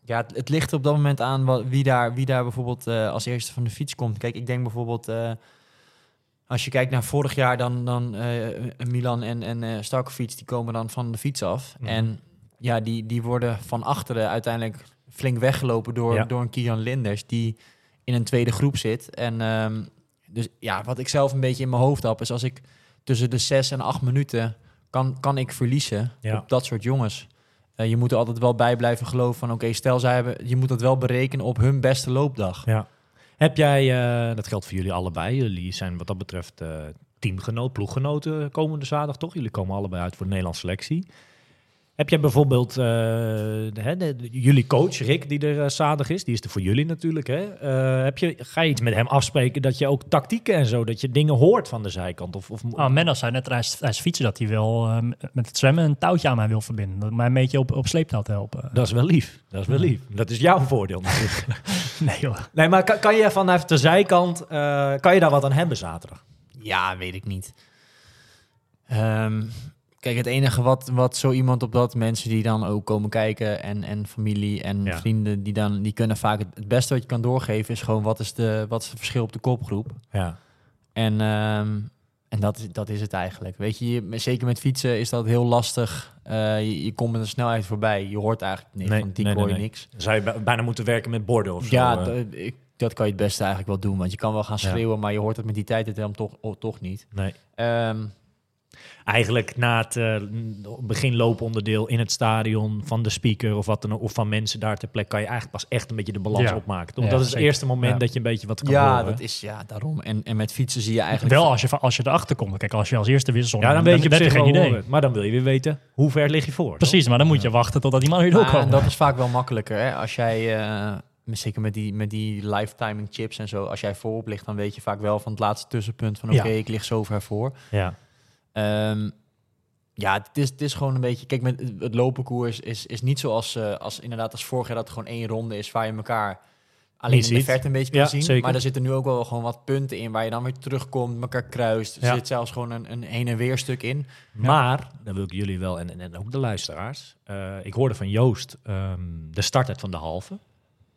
Ja, het, het ligt er op dat moment aan wat, wie, daar, wie daar bijvoorbeeld eh, als eerste van de fiets komt. Kijk, ik denk bijvoorbeeld, eh, als je kijkt naar vorig jaar, dan, dan eh, Milan en, en Starkovic, die komen dan van de fiets af. Mhm. En ja, die, die worden van achteren uiteindelijk flink weggelopen door, Ja. door een Kian Linders, die in een tweede groep zit. En ehm, dus ja, wat ik zelf een beetje in mijn hoofd heb, is als ik tussen de zes en acht minuten kan, kan ik verliezen Ja. op dat soort jongens. Eh, je moet er altijd wel bij blijven geloven van oké, stel zij hebben, je moet dat wel berekenen op hun beste loopdag. Ja. Heb jij, eh, dat geldt voor jullie allebei, jullie zijn wat dat betreft eh teamgenoot, ploeggenoten komende zaterdag toch? Jullie komen allebei uit voor de Nederlandse selectie. Heb jij bijvoorbeeld, eh, de, hè, de- de- jullie coach Rick, die er eh, zaterdag is, die is er voor jullie natuurlijk. Hè? Eh, heb je, ga je iets met hem afspreken dat je ook tactieken en zo, dat je dingen hoort van de zijkant? Of, of, Ah, Menno zei net tijdens, fietsen dat hij wel eh, met het zwemmen een touwtje aan mij wil verbinden. Dat mij een beetje op, op sleeptouw te helpen. Dat is wel lief. Dat is wel lief. Dat is jouw voordeel (laughs) natuurlijk. Nee joh. nee, maar kan, kan je vanuit de zijkant, eh, kan je daar wat aan hebben zaterdag? Ja, weet ik niet. Ehm, kijk, het enige wat, wat zo iemand op dat, mensen die dan ook komen kijken en, en familie en Ja. vrienden, die, dan, die kunnen vaak het, het beste wat je kan doorgeven is gewoon wat is, de, wat is het verschil op de kopgroep. Ja. En, ehm, en dat, is, dat is het eigenlijk. Weet je, je- zeker met fietsen is dat heel lastig. Eh, je, je komt met een snelheid voorbij. Je hoort eigenlijk niks Nee, van die nee, nee, hoor je nee. niks. Zou je bij- bijna moeten werken met borden of zo? Ja, eh? ik, dat kan je het beste eigenlijk wel doen. Want je kan wel gaan Ja. schreeuwen, maar je hoort het met die tijd het helemaal toch, oh, toch niet. nee. Ehm, Eigenlijk na het eh, begin looponderdeel in het stadion van de speaker of wat dan ook, of van mensen daar ter plekke, kan je eigenlijk pas echt een beetje de balans Ja. opmaken. Toch? Ja, dat is het zeker. eerste moment Ja. dat je een beetje wat kan ja, horen. dat is ja, daarom. En, en met fietsen zie je eigenlijk... Wel als je, als je erachter komt. Kijk, als je als eerste wissel... ja, dan weet je geen idee. Maar dan wil je weer weten, hoe ver lig je voor? toch? Precies, maar dan moet je wachten totdat die man weer doorkomt. dat is vaak wel makkelijker. Hè? Als jij, eh, zeker met die, met die lifetiming chips en zo, als jij voorop ligt, dan weet je vaak wel van het laatste tussenpunt van oké, Ja. ik lig zo ver voor. Ja. Ehm, ja, het is, het is gewoon een beetje. Kijk, met het lopenkoers is, is niet zoals eh, als inderdaad als vorig jaar dat het gewoon één ronde is waar je elkaar alleen Niet in de verte een beetje kan Ja, zien. zeker. Maar er zitten nu ook wel gewoon wat punten in waar je dan weer terugkomt, elkaar kruist. Er Ja. zit zelfs gewoon een, een heen en weer stuk in. Maar, dan wil ik jullie wel, en, en, en ook de luisteraars. eh, ik hoorde van Joost ehm, de starttijd van de halve.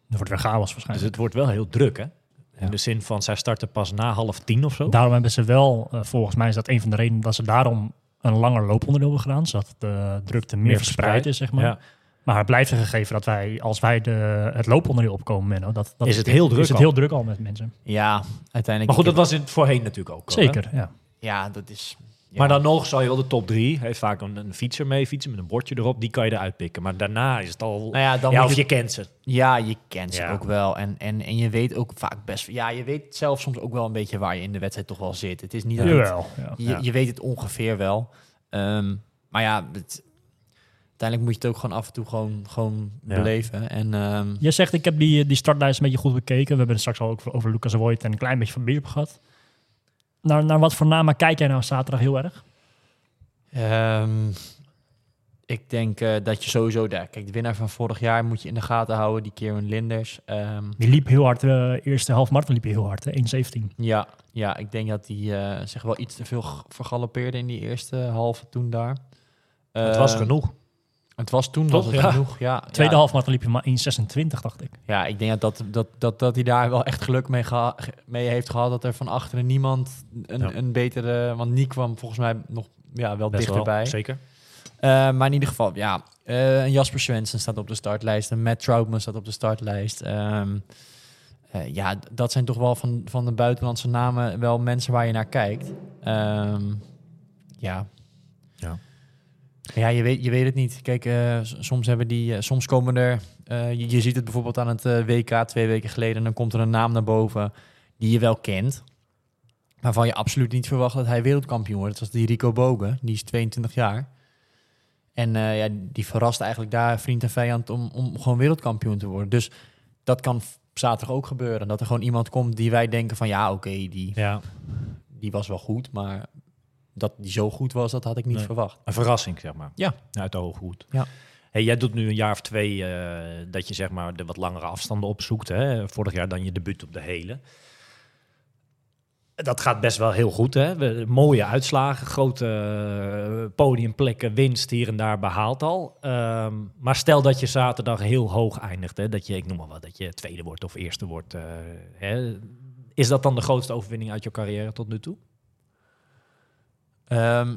Dat wordt weer chaos Dus waarschijnlijk. het wordt wel heel druk, hè? In de zin van, zij starten pas na half tien of zo. Daarom hebben ze wel, eh, volgens mij is dat een van de redenen dat ze daarom een langer looponderdeel hebben gedaan. Zodat de drukte meer, Meer verspreid is, zeg maar. Ja. Maar het blijft een gegeven dat wij, als wij de, het looponderdeel opkomen, Menno, dat, dat Is het heel druk is het al. heel druk al met mensen. Ja, uiteindelijk. Maar goed, dat was het voorheen natuurlijk ook. al? Zeker, ja. Ja, dat is. Maar dan nog zou je wel de top drie, heeft vaak een, een fietser mee fietsen met een bordje erop, die kan je eruit pikken. Maar daarna is het al, Nou ja, dan ja, of je- je kent ze. Ja, je kent ze Ja. ook wel. En, en, en je weet ook vaak best... Ja, je weet zelf soms ook wel een beetje waar je in de wedstrijd toch wel zit. Het is niet dat Jawel. Je, weet het ongeveer wel. Ehm, maar ja, het- uiteindelijk moet je het ook gewoon af en toe gewoon, gewoon Ja. beleven. En ehm, Je zegt, ik heb die, die startlijst een beetje goed bekeken. We hebben het straks al ook over Lucas Voigt en een klein beetje van Bierp gehad. Naar, naar wat voor namen kijk jij nou zaterdag heel erg? Ehm, ik denk eh, dat je sowieso daar... Kijk, de winnaar van vorig jaar moet je in de gaten houden. Die Kieran Linders. Ehm, Die liep heel hard, de eerste half marathon liep hij heel hard, hè, 1.17. ja, ja, ik denk dat hij eh, zich wel iets te veel vergalopeerde in die eerste halve toen daar. het was Ehm, genoeg. Het was toen Toch? was het Ja. genoeg. Ja, (laughs) Tweede ja, half marathon liep hij maar 1.26, dacht ik. Ja, ik denk dat, dat, dat, dat, dat hij daar wel echt geluk mee, geha- ge- mee heeft gehad. Dat er van achteren niemand een, Ja. een betere... Want Niek kwam volgens mij nog ja, wel Best wel, dichterbij. zeker. Eh, maar in ieder geval, ja. eh, een Jasper Svensson staat op de startlijst. Een Matt Troutman staat op de startlijst. Ehm, eh, ja, dat zijn toch wel van, van de buitenlandse namen wel mensen waar je naar kijkt. Ehm. Ja. Ja, je weet, je weet het niet. Kijk, eh, soms hebben die, eh, soms komen er, eh, je, je ziet het bijvoorbeeld aan het WK twee weken geleden, en dan komt er een naam naar boven die je wel kent, waarvan je absoluut niet verwacht dat hij wereldkampioen wordt. Dat was die Rico Bogen, die is 22 jaar. En ja, die verrast eigenlijk daar vriend en vijand om, om gewoon wereldkampioen te worden. Dus dat kan zaterdag ook gebeuren. Dat er gewoon iemand komt die wij denken van ja, oké, die, Ja, die was wel goed, maar dat die zo goed was, dat had ik niet Nee. verwacht. een verrassing, zeg maar. Ja. Uit de hooghoed. Ja. Hey, jij doet nu een jaar of twee eh, dat je zeg maar de wat langere afstanden opzoekt. Hè? Vorig jaar dan je debuut op de hele. Dat gaat best wel heel goed. Hè? We- Mooie uitslagen, grote eh, podiumplekken, winst hier en daar behaald al. Ehm, maar stel dat je zaterdag heel hoog eindigt. Hè? Dat je, ik noem maar wat, dat je tweede wordt of eerste wordt. eh, hè? Is dat dan de grootste overwinning uit je carrière tot nu toe? Ehm,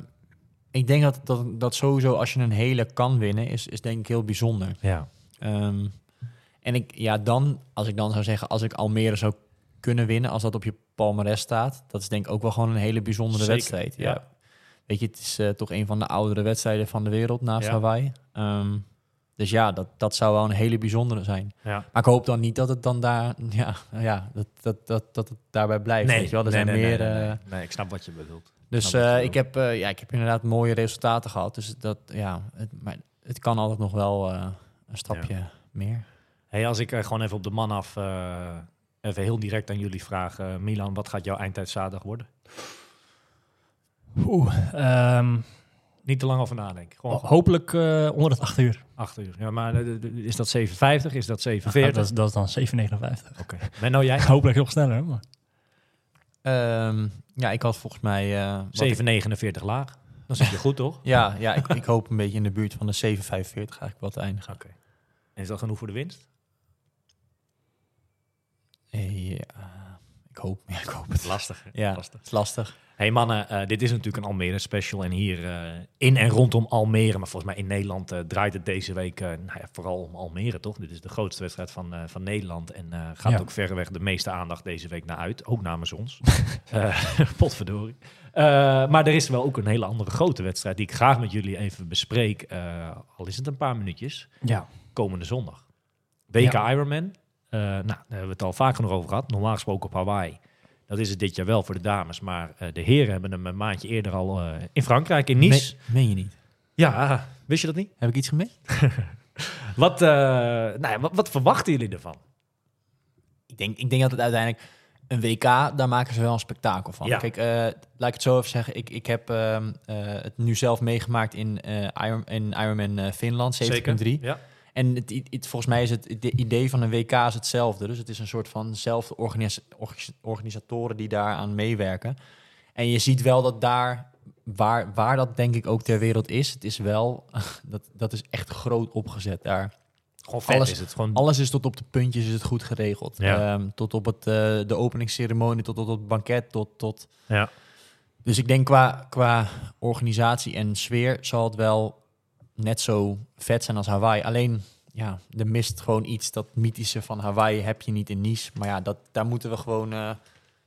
ik denk dat, dat dat sowieso als je een hele kan winnen, is, is denk ik heel bijzonder. Ja. Ehm, en ik, ja, dan, als ik dan zou zeggen, als ik Almere zou kunnen winnen, als dat op je palmarès staat, dat is denk ik ook wel gewoon een hele bijzondere Zeker, wedstrijd. Ja. ja. Weet je, het is eh, toch een van de oudere wedstrijden van de wereld naast Ja. Hawaii. Ehm, dus ja, dat, dat zou wel een hele bijzondere zijn. ja. Maar ik hoop dan niet dat het dan daar, ja, ja dat, dat, dat, dat het daarbij blijft. weet je wel? Er zijn nee, meer, nee, nee, eh, nee. Nee, ik snap wat je bedoelt. Dus wat je eh, ik, heb, eh, ja, ik heb inderdaad mooie resultaten gehad. Dus dat, ja, het, maar het kan altijd nog wel eh, een stapje meer. Hey, als ik eh, gewoon even op de man af, eh, even heel direct aan jullie vraag. eh, Milan, wat gaat jouw eindtijd zaterdag worden? Oeh, ehm, Niet te lang over nadenken. Gewoon hopelijk eh, onder het 8 uur. acht uur. Ja, maar eh, is dat 7,50? Is dat 7,40? Ja, dat, is, dat is dan 7,59. Oké. Menno, jij? (laughs) Hopelijk nog sneller. Maar. Ehm, ja, ik had volgens mij... eh, wat ik- 7,49 laag. Dan zit je goed, toch? ja, ja ik, ik hoop een beetje in de buurt van de 7,45 eigenlijk wel te eindigen. Oké. En is dat genoeg voor de winst? Eh, ja, ik hoop, (laughs) ja, ik hoop het. Lastig. hè? Ja, Lastig. het is lastig. Hey mannen, eh, dit is natuurlijk een Almere special. En hier eh, in en rondom Almere, maar volgens mij in Nederland eh, draait het deze week nou ja, vooral om Almere, toch? Dit is de grootste wedstrijd van, van Nederland. En gaat Ja. ook verreweg de meeste aandacht deze week naar uit. Ook namens ons. (laughs) (laughs) Potverdorie. Maar er is wel ook een hele andere grote wedstrijd die ik graag met jullie even bespreek. al is het een paar minuutjes. Ja. Komende zondag. WK Ja. Ironman. Nou, daar hebben we het al vaak genoeg over gehad. Normaal gesproken op Hawaii. Dat is het dit jaar wel voor de dames. Maar eh, de heren hebben hem een maandje eerder al eh, in Frankrijk, in Nice. Me- meen je niet? Ja, wist je dat niet? Heb ik iets gemist? (laughs) Wat, eh, nou ja, wat, wat verwachten jullie ervan? Ik denk, ik denk dat het uiteindelijk een WK, daar maken ze wel een spektakel van. Ja. Kijk, eh, laat ik het zo even zeggen. Ik, ik heb ehm, eh, het nu zelf meegemaakt in, eh Iron, in Ironman eh, Finland, 70.3. Ja. En het, volgens mij is het, het idee van een WK is hetzelfde. Dus het is een soort van zelfde organis- orga- organisatoren die daaraan meewerken. En je ziet wel dat daar, waar, waar dat denk ik ook ter wereld is, het is wel, (laughs) dat, dat is echt groot opgezet daar. Gewoon vet Alles- is het. Gewoon, Alles is tot op de puntjes is het goed geregeld. Ja. Ehm, tot op het, eh, de openingsceremonie, tot op het banket, tot... tot ja. dus ik denk qua, qua organisatie en sfeer zal het wel net zo vet zijn als Hawaii. Alleen, ja, er mist gewoon iets. Dat mythische van Hawaii heb je niet in Nice. Maar ja, dat, daar moeten we gewoon... eh,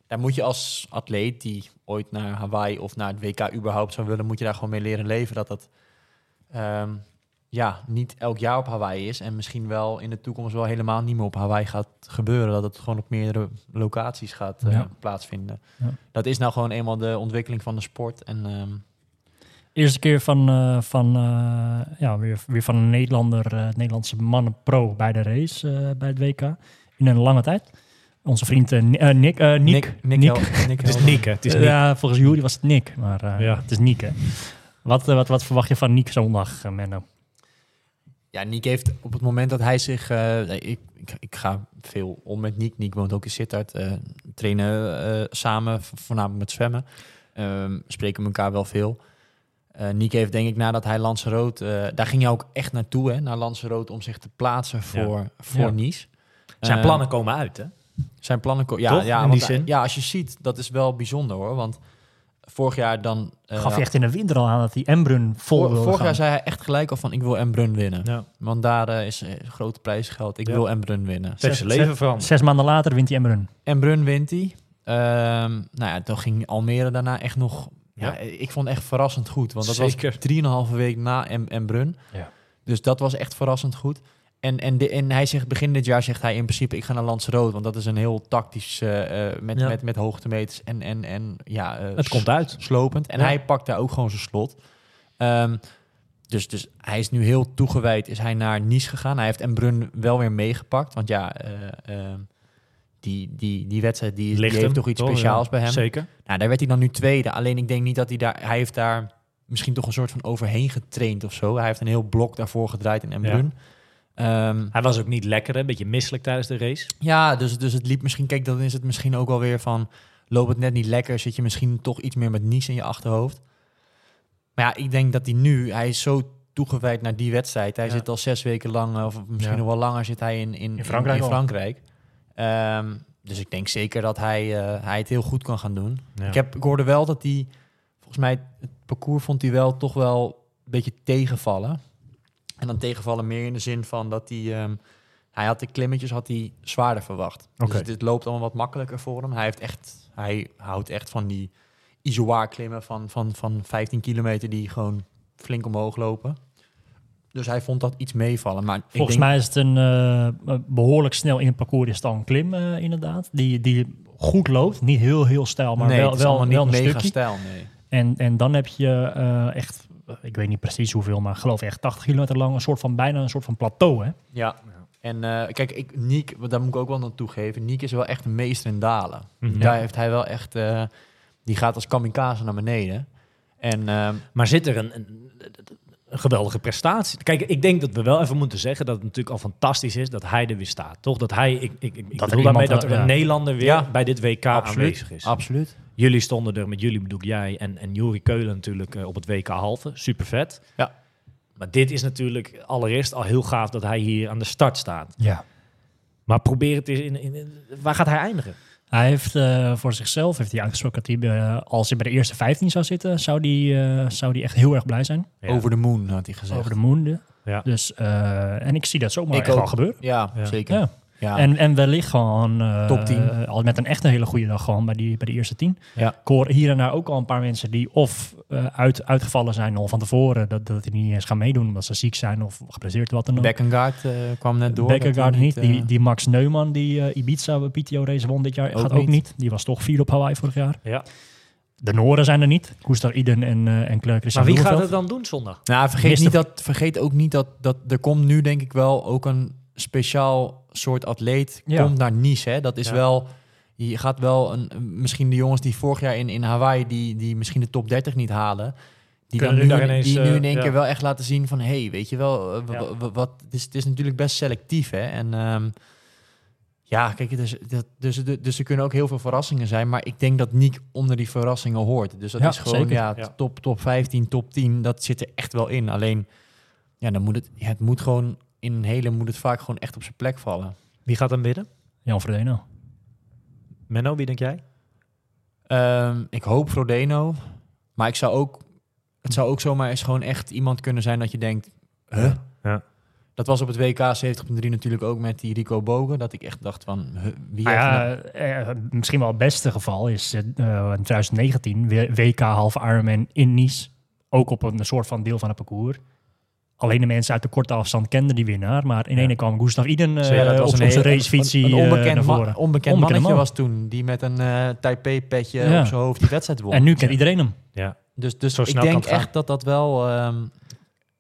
daar moet je als atleet die ooit naar Hawaii of naar het WK überhaupt zou willen, moet je daar gewoon mee leren leven. Dat dat ehm, ja, niet elk jaar op Hawaii is. En misschien wel in de toekomst wel helemaal niet meer op Hawaii gaat gebeuren. Dat het gewoon op meerdere locaties gaat eh, Ja. plaatsvinden. Ja. Dat is nou gewoon eenmaal de ontwikkeling van de sport. En ehm, Eerste keer van, eh, van, eh, ja, weer, weer van een Nederlander, eh, Nederlandse mannen pro bij de race eh, bij het WK. In een lange tijd. Onze vriend Ni- Nick, eh, Nick, Nick, Nick, Nick. Nick (laughs) Het is. Nick, hè? Het is Nick. Ja, volgens Jury was het Nick, maar eh, Ja. het is Nick. Hè. Wat, wat, wat verwacht je van Nick zondag, Menno? Ja, Niek heeft op het moment dat hij zich... eh, ik, ik, ik ga veel om met Niek. Niek woont ook in Sittard. trainen eh, samen, voornamelijk met zwemmen. Ehm, spreken elkaar wel veel. Eh Niek heeft denk ik nadat hij Lanzarote... eh daar ging hij ook echt naartoe, hè, naar Lanzarote... om zich te plaatsen voor, voor Ja. Nice. Zijn Eh, plannen komen uit, hè? Zijn plannen... ko- Ja, Toch? ja, In die zin? Ja, als je ziet, dat is wel bijzonder hoor. Want vorig jaar dan... eh, Gaf je echt in de winter al aan dat die Embrun vol vor- vorig jaar zei hij echt gelijk al van... ik wil Embrun winnen. Ja. Want daar is grote prijsgeld. Ik Ja. wil Embrun winnen. Zes- leven. Zes maanden later wint hij Embrun. En Brun wint hij. Ehm, nou ja, toen ging Almere daarna echt nog... Ja. Ja. ik vond het echt verrassend goed. Want dat Zeker. was drieënhalve week na en, en Brun. Ja. Dus dat was echt verrassend goed. En, en, de, en hij zegt begin dit jaar zegt hij in principe ik ga naar Lanzarote. Want dat is een heel tactisch eh, eh, met, Ja. met, met hoogtemeters en, en, en ja, eh, Het komt uit. slopend. En hij pakt daar ook gewoon zijn slot. Ehm, dus, dus hij is nu heel toegewijd, is hij naar Nice gegaan. Hij heeft Embrun wel weer meegepakt. Want ja, eh, ehm, die, die, die wedstrijd die, heeft hem, toch iets speciaals Ja, bij hem. Zeker. Nou, daar werd hij dan nu tweede. Alleen ik denk niet dat hij daar... Hij heeft daar misschien toch een soort van overheen getraind of zo. Hij heeft een heel blok daarvoor gedraaid in Embrun. Ja. Hij was ook niet lekker, hè? Een beetje misselijk tijdens de race. ja, dus, dus het liep misschien... Kijk, dan is het misschien ook wel weer van... Loopt het net niet lekker, zit je misschien toch iets meer met Nice in je achterhoofd. Maar ja, ik denk dat hij nu... Hij is zo toegewijd naar die wedstrijd. Hij Ja. zit al zes weken lang, eh, of misschien nog wel langer, zit hij in, in, In Frankrijk In, al. Frankrijk. Ehm, dus ik denk zeker dat hij, eh, hij het heel goed kan gaan doen. Ja. Ik, heb, ik hoorde wel dat hij, volgens mij, het parcours vond hij wel toch wel een beetje tegenvallen. En dan tegenvallen meer in de zin van dat hij, ehm, hij had de klimmetjes had hij zwaarder verwacht. Dus dit loopt allemaal wat makkelijker voor hem. Hij heeft echt, hij houdt echt van die isoar klimmen van, van, van 15 kilometer die gewoon flink omhoog lopen. Dus hij vond dat iets meevallen. Maar ik Volgens denk, mij is het een eh, behoorlijk snel in het parcours is een klim eh, inderdaad. Die, die goed loopt. Niet heel heel stijl, maar nee, wel, het is wel, niet een mega stukje. stijl, nee. En, en dan heb je eh, echt, eh, ik weet niet precies hoeveel, maar ik geloof echt 80 kilometer lang een soort van bijna een soort van plateau. Hè? Ja. En eh, kijk, ik, Niek, daar moet ik ook wel naartoe geven. Niek is wel echt een meester in dalen. Mhm. Daar heeft hij wel echt... eh, die gaat als kamikaze naar beneden. En ehm, Maar zit er een, een, een geweldige prestatie? Kijk, ik denk dat we wel even moeten zeggen dat het natuurlijk al fantastisch is dat hij er weer staat. Toch? Dat hij, ik, ik, ik er bedoel daarmee dat er ja. een Nederlander weer Ja. bij dit WK aanwezig is. absoluut. Jullie stonden er, met jullie bedoel jij en, en Juri Keulen natuurlijk eh, op het WK halve. Super vet. Ja. Maar dit is natuurlijk allereerst al heel gaaf dat hij hier aan de start staat. Ja. Maar probeer het eens in, in, in- waar gaat hij eindigen? Hij heeft eh, voor zichzelf heeft hij uitgesproken dat hij, eh, als hij bij de eerste 15 zou zitten, zou die, eh, zou die echt heel erg blij zijn. Ja. Over de moon, had hij gezegd. Over de moon. Ja. Dus, eh, en ik zie dat zomaar Ik echt wel gebeuren. Ja, Ja. zeker. Ja. En, en wellicht gewoon eh, Top 10. eh, al met een echt een hele goede dag gewoon bij die, bij de eerste tien. Ja. Ik hoor hier en daar ook al een paar mensen die of eh, uit, uitgevallen zijn al van tevoren, dat, dat die niet eens gaan meedoen omdat ze ziek zijn of geblesseerd wat dan ook. Beckengaard eh, kwam net door. Hij niet. die, die Max Neumann, die eh, Ibiza PTO race won dit jaar, Ook gaat ook niet. niet. Die was toch vier op Hawaii vorig jaar. Ja. De Noorden zijn er niet. Koestar Iden en, eh en Maar wie gaat het dan doen zondag? Nou, vergeet, niet dat, vergeet ook niet dat, dat er komt nu denk ik wel ook een speciaal soort atleet Ja. komt naar Nice. Hè? Dat is Ja. wel, je gaat wel een, misschien de jongens die vorig jaar in, in Hawaii, die, die misschien de top 30 niet halen, die, dan Kunnen nu, ineens, die nu in eh, één ja. keer wel echt laten zien van, hey, weet je wel, eh, wat, het, is, het is natuurlijk best selectief. Hè? En ehm, ja, kijk, dus, dat, dus, dus er kunnen ook heel veel verrassingen zijn, maar ik denk dat Niek onder die verrassingen hoort. Dus dat Ja, is gewoon, zeker. ja, Ja. top, top 15, top 10, dat zit er echt wel in. Alleen, ja, dan moet het, ja, het moet gewoon, in een hele moet het vaak gewoon echt op zijn plek vallen. Wie gaat dan winnen? Jan Frodeno. Menno, wie denk jij? Ehm, ik hoop Frodeno, maar ik zou ook, het zou ook zomaar eens gewoon echt iemand kunnen zijn dat je denkt, huh? Ja. Dat was op het WK 70.3 natuurlijk ook met die Rico Bogen. Dat ik echt dacht van, huh, wie ja, nou- eh, misschien wel het beste geval is eh, in 2019 W- WK halve Ironman in Nice. Ook op een soort van deel van het parcours. Alleen de mensen uit de korte afstand kenden die winnaar. Maar in Ja. ene kwam Gustav Iden eh Ja, dat was op een zijn hele- racefietsie een, een eh, onbekend, naar ma- voren. onbekend Onbekende mannetje man. was toen. Die met een eh Taipei-petje Ja. op zijn hoofd die wedstrijd won. En nu kent iedereen hem. Ja. Dus, dus Zo ik denk gaan. echt dat dat wel... ehm,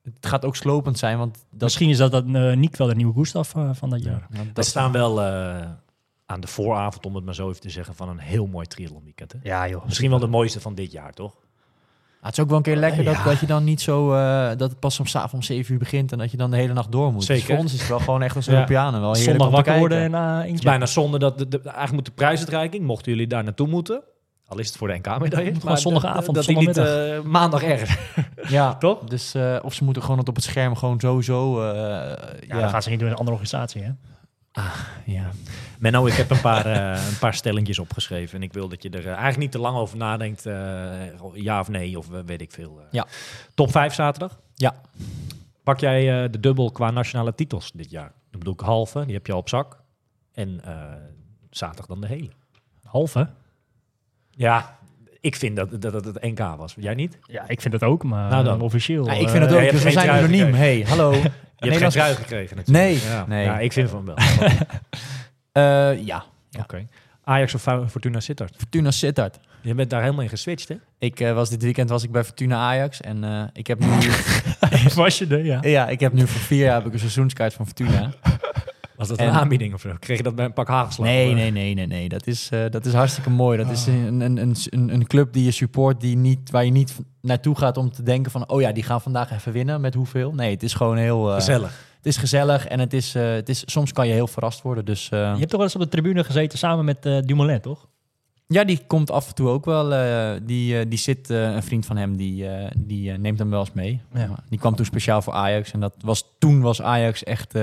het gaat ook slopend zijn, want dat... Misschien is dat, dat eh, niet wel de nieuwe Gustav eh, van dat Ja. jaar. We dat staan wel eh, aan de vooravond, om het maar zo even te zeggen, van een heel mooi triathlon weekend. Hè? Ja joh. Misschien wel de mooiste van dit jaar, toch? Ah, het is ook wel een keer lekker dat, Ja. dat je dan niet zo... eh, dat het pas om, 's avonds om 7 uur begint en dat je dan de hele nacht door moet. Zeker. Dus voor ons is het wel gewoon echt als (laughs) Ja. Europeanen wel heerlijk Zondag om te wakker worden en uh, Het is bijna zonde dat de, de- eigenlijk moet de prijsuitreiking, mochten jullie daar naartoe moeten, al is het voor de NK-medaille, gewoon zondagavond, dat die niet zondagmiddag. eh, maandag ergens. (laughs) Ja, (laughs) Toch? Dus, eh, of ze moeten gewoon het op het scherm gewoon sowieso... eh Ja, ja, dat gaan ze niet doen in een andere organisatie hè. Ja. Menno, ik heb een paar, eh, een paar stellingjes opgeschreven en ik wil dat je er eh, eigenlijk niet te lang over nadenkt, eh, ja of nee, of weet ik veel. Ja. Top 5 zaterdag. Ja. Pak jij eh, de dubbel qua nationale titels dit jaar? Dan bedoel ik halve, die heb je al op zak. En eh, zaterdag dan de hele. Halve? Ja, ik vind dat, dat het het NK was. Jij niet? Ja, ik vind het ook, maar Nou dan. eh, officieel. Ja, ik vind het ook, dus we zijn anoniem. gekregen. Hey, hallo. (laughs) Je hebt geen trui gekregen natuurlijk. Nee, Ja, nee. ja, ik vind van wel. (laughs) Eh, ja, Ja. Oké. Ajax of Fortuna Sittard? Fortuna Sittard. Je bent daar helemaal in geswitcht, hè? Ik eh, was dit weekend was ik bij Fortuna Ajax en eh, ik heb nu (laughs) Was je er, ja. ja, ik heb nu voor vier jaar heb ik een seizoenskaart van Fortuna. Was dat En- een aanbieding of zo? Kreeg je dat bij een pak hagelslag? Nee, nee, nee, nee, nee. Dat is, eh, dat is hartstikke mooi. Dat is een, een, een, een, een club die je support, die niet, waar je niet naartoe gaat om te denken van, oh ja, die gaan vandaag even winnen met hoeveel. Nee, het is gewoon heel. eh, Gezellig. Het is gezellig en het is, eh, het is, soms kan je heel verrast worden. Dus eh, Je hebt toch wel eens op de tribune gezeten samen met eh, Dumoulin, toch? Ja, die komt af en toe ook wel. eh, die, eh, die zit, eh, een vriend van hem, die, die neemt hem wel eens mee. Ja. Die kwam toen speciaal voor Ajax en dat was, toen was Ajax echt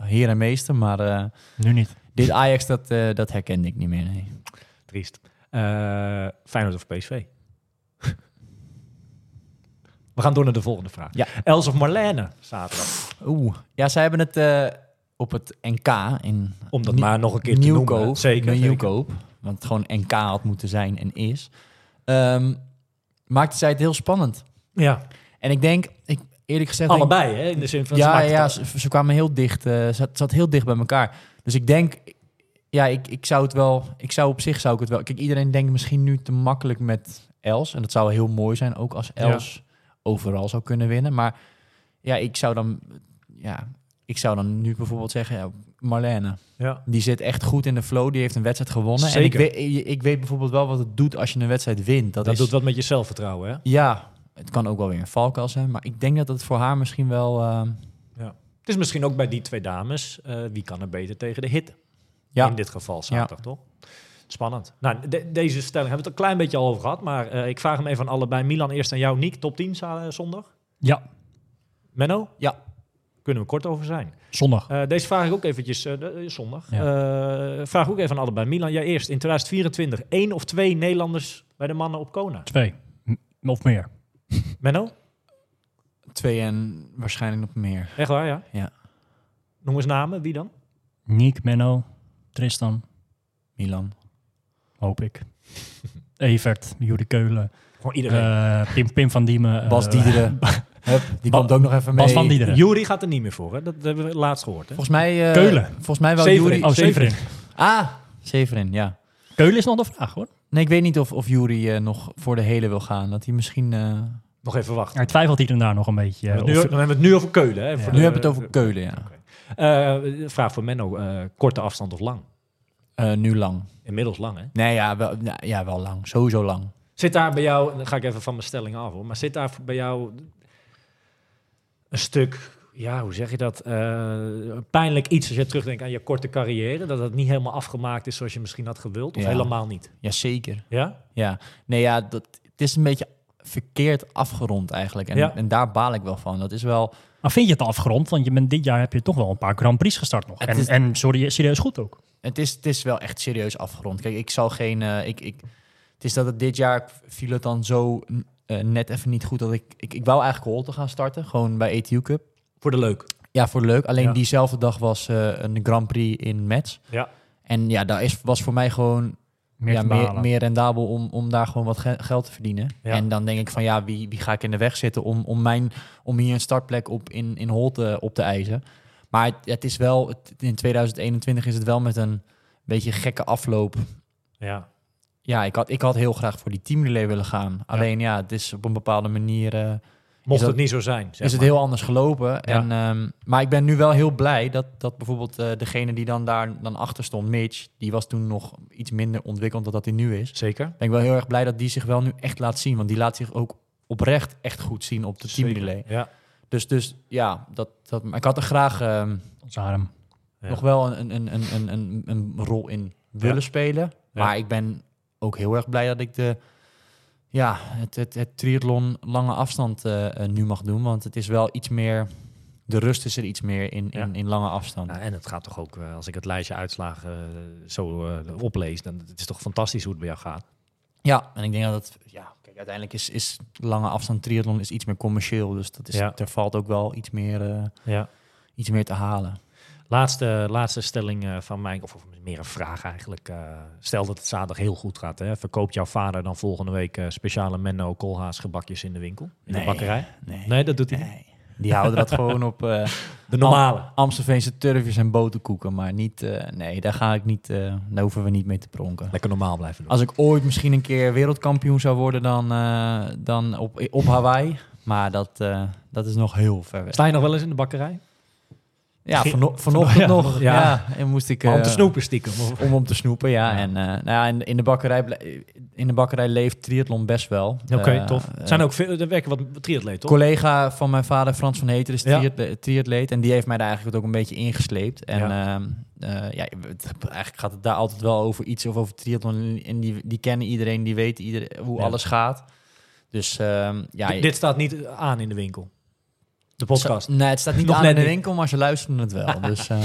heer en meester. Maar Nu niet. dit Ajax, dat, dat herkende ik niet meer. Nee. Triest. Feyenoord of PSV? (laughs) We gaan door naar de volgende vraag. Ja. Els of Marlene, zaterdag. Oeh. Ja, zij hebben het op het NK in Om dat maar nog een keer te noemen. Zeker. Nieuwkoop. Want het gewoon NK had moeten zijn en is. Ehm, maakte zij het heel spannend. Ja, En ik denk, ik, eerlijk gezegd... denk- allebei, hè? In de zin van... ze ja, maakten ja, ze, ze kwamen heel dicht. eh zat, zat heel dicht bij elkaar. Dus ik denk, ja, ik, ik zou het wel, ik zou op zich zou ik het wel. Kijk, iedereen denkt misschien nu te makkelijk met Els. En dat zou heel mooi zijn, ook als Els overal zou kunnen winnen. Maar ja, ik zou dan, ja, ik zou dan nu bijvoorbeeld zeggen, ja, Marlene. Ja. Die zit echt goed in de flow. Die heeft een wedstrijd gewonnen. Zeker. En ik weet, ik weet bijvoorbeeld wel wat het doet als je een wedstrijd wint. Dat, Dat is, doet wat met je zelfvertrouwen, hè? Ja, het kan ook wel weer een valkuil zijn. Maar ik denk dat het voor haar misschien wel... eh, Het is misschien ook bij die twee dames, eh, wie kan er beter tegen de hitte? ja, In dit geval zaterdag, toch? Spannend. Nou, de- deze stelling hebben we het een klein beetje al over gehad, maar eh, ik vraag hem even aan allebei. Milan eerst aan jou, Niek, top 10 za- zondag? Ja, Menno? Ja. Kunnen we kort over zijn. zondag. Eh, deze vraag ik ook eventjes eh, de- zondag. Ja. Eh, vraag ook even aan allebei. Milan, jij eerst. In 2024 één of twee Nederlanders bij de mannen op Kona. Twee. M- Of meer. Menno? twee en waarschijnlijk nog meer. Echt waar, ja? Ja. Noem eens namen, wie dan? Niek, Menno, Tristan, Milan. hoop ik. (laughs) Evert, Juri Keulen, Gewoon iedereen. eh, Pim, Pim van Diemen. Bas Diederen. (laughs) Hup, die Ba- komt ook nog even mee. Bas van Diederen. Jury gaat er niet meer voor, hè? Dat hebben we laatst gehoord, hè? Volgens mij... eh, Keulen. Volgens mij wel Severin. Jury... Oh, Severin. Ah, Severin, ja. Keulen is nog de vraag, hoor. Nee, ik weet niet of, of Jury eh, nog voor de hele wil gaan. Dat hij misschien... eh, Nog even wachten. Hij twijfelt hier en daar nog een beetje. nu, dan of- hebben we het nu over Keulen, hè? Ja. Voor nu de- hebben we het over Keulen, ja. Eh, vraag voor Menno. eh, korte afstand of lang? Eh, nu lang. Inmiddels lang, hè? Nee, ja wel, ja, wel lang. Sowieso lang. Zit daar bij jou, dan ga ik even van mijn stelling af hoor, maar zit daar bij jou een stuk, ja, hoe zeg je dat, eh, pijnlijk iets als je terugdenkt aan je korte carrière, dat het niet helemaal afgemaakt is zoals je misschien had gewild, of Ja. helemaal niet? Jazeker. Ja? Ja. Nee, ja, dat, het is een beetje verkeerd afgerond eigenlijk. En, Ja. en daar baal ik wel van. Dat is wel... Maar vind je het afgerond? Want je bent, dit jaar heb je toch wel een paar Grand Prix gestart nog. En, is- en sorry, serieus goed ook. Het is, het is wel echt serieus afgerond. Kijk, ik zal geen... eh, ik, ik, het is dat het dit jaar viel het dan zo eh, net even niet goed dat ik... Ik, ik wou eigenlijk Holte gaan starten, gewoon bij ETU Cup. Voor de leuk. Ja, voor leuk. Alleen Ja. diezelfde dag was eh, een Grand Prix in Metz. Ja. En ja, daar is, was voor mij gewoon Meer ja, meer, meer rendabel om, om daar gewoon wat ge- geld te verdienen. Ja. En dan denk ik van ja, wie, wie ga ik in de weg zitten om, om, mijn, om hier een startplek op in, in Holt eh, op te eisen. Maar het, het is wel, het- in 2021 is het wel met een beetje gekke afloop. Ja. Ja, ik had, ik had heel graag voor die teamrelay willen gaan. Alleen ja, het is op een bepaalde manier... eh, Mocht dat- het niet zo zijn. zeg is het maar. heel anders gelopen. En, ehm, maar ik ben nu wel heel blij dat, dat bijvoorbeeld eh, degene die dan daar dan achter stond, Mitch, die was toen nog iets minder ontwikkeld dan dat hij nu is. Zeker. Ben ik wel heel erg blij dat die zich wel nu echt laat zien. Want die laat zich ook oprecht echt goed zien op de teamrelay. Ja. Dus, dus ja, dat, dat, maar ik had er graag ehm, arm. Ja. nog wel een, een, een, een, een, een rol in willen Ja. spelen. Maar ik ben ook heel erg blij dat ik de, ja, het, het, het triathlon lange afstand eh, eh, nu mag doen. Want het is wel iets meer, de rust is er iets meer in, in, Ja. in lange afstand. Nou, en het gaat toch ook, eh, als ik het lijstje uitslagen zo oplees, dan het is toch fantastisch hoe het bij jou gaat. Ja, en ik denk dat het, ja, kijk, uiteindelijk is, is lange afstand triathlon is iets meer commercieel. Dus dat is, Ja. er valt ook wel iets meer, Ja. iets meer te halen. Laatste, laatste stelling eh, van mij, of, of meer een vraag eigenlijk. eh, stel dat het zaterdag heel goed gaat, hè, verkoopt jouw vader dan volgende week eh, speciale Menno Koolhaas gebakjes in de winkel? In de Nee. bakkerij? Nee, Nee, dat doet hij niet. nee. Die houden dat gewoon op (laughs) De normale. Am- Amstelveense turfjes en boterkoeken. Maar niet, nee, daar ga ik niet, daar hoeven we niet mee te pronken. Lekker normaal blijven doen. Als ik ooit misschien een keer wereldkampioen zou worden, dan, dan op, op Hawaii. Maar dat, dat is nog heel ver weg. Sta je nog wel eens in de bakkerij? Ja, vano- vanochtend ja, nog. ja. Ja. en moest ik... Maar om te eh, snoepen stiekem. of- Om om te snoepen, ja. Ja. En eh, nou ja, in, in, de bakkerij, in de bakkerij leeft triathlon best wel. Oké, Eh, tof. eh, Er zijn ook veel, er werken wat triatleten, toch? collega van mijn vader, Frans van Heter, is triatle- triatleet. En die heeft mij daar eigenlijk ook een beetje ingesleept. En Ja. ehm, eh, ja, het- eigenlijk gaat het daar altijd wel over iets of over triathlon. En die, die kennen iedereen, die weten iedereen, hoe alles gaat. Dus ehm, ja... D- dit staat niet aan in de winkel. De podcast. Nee, het staat niet Nog aan net in de winkel, maar ze luisteren het wel. (laughs) dus ehm,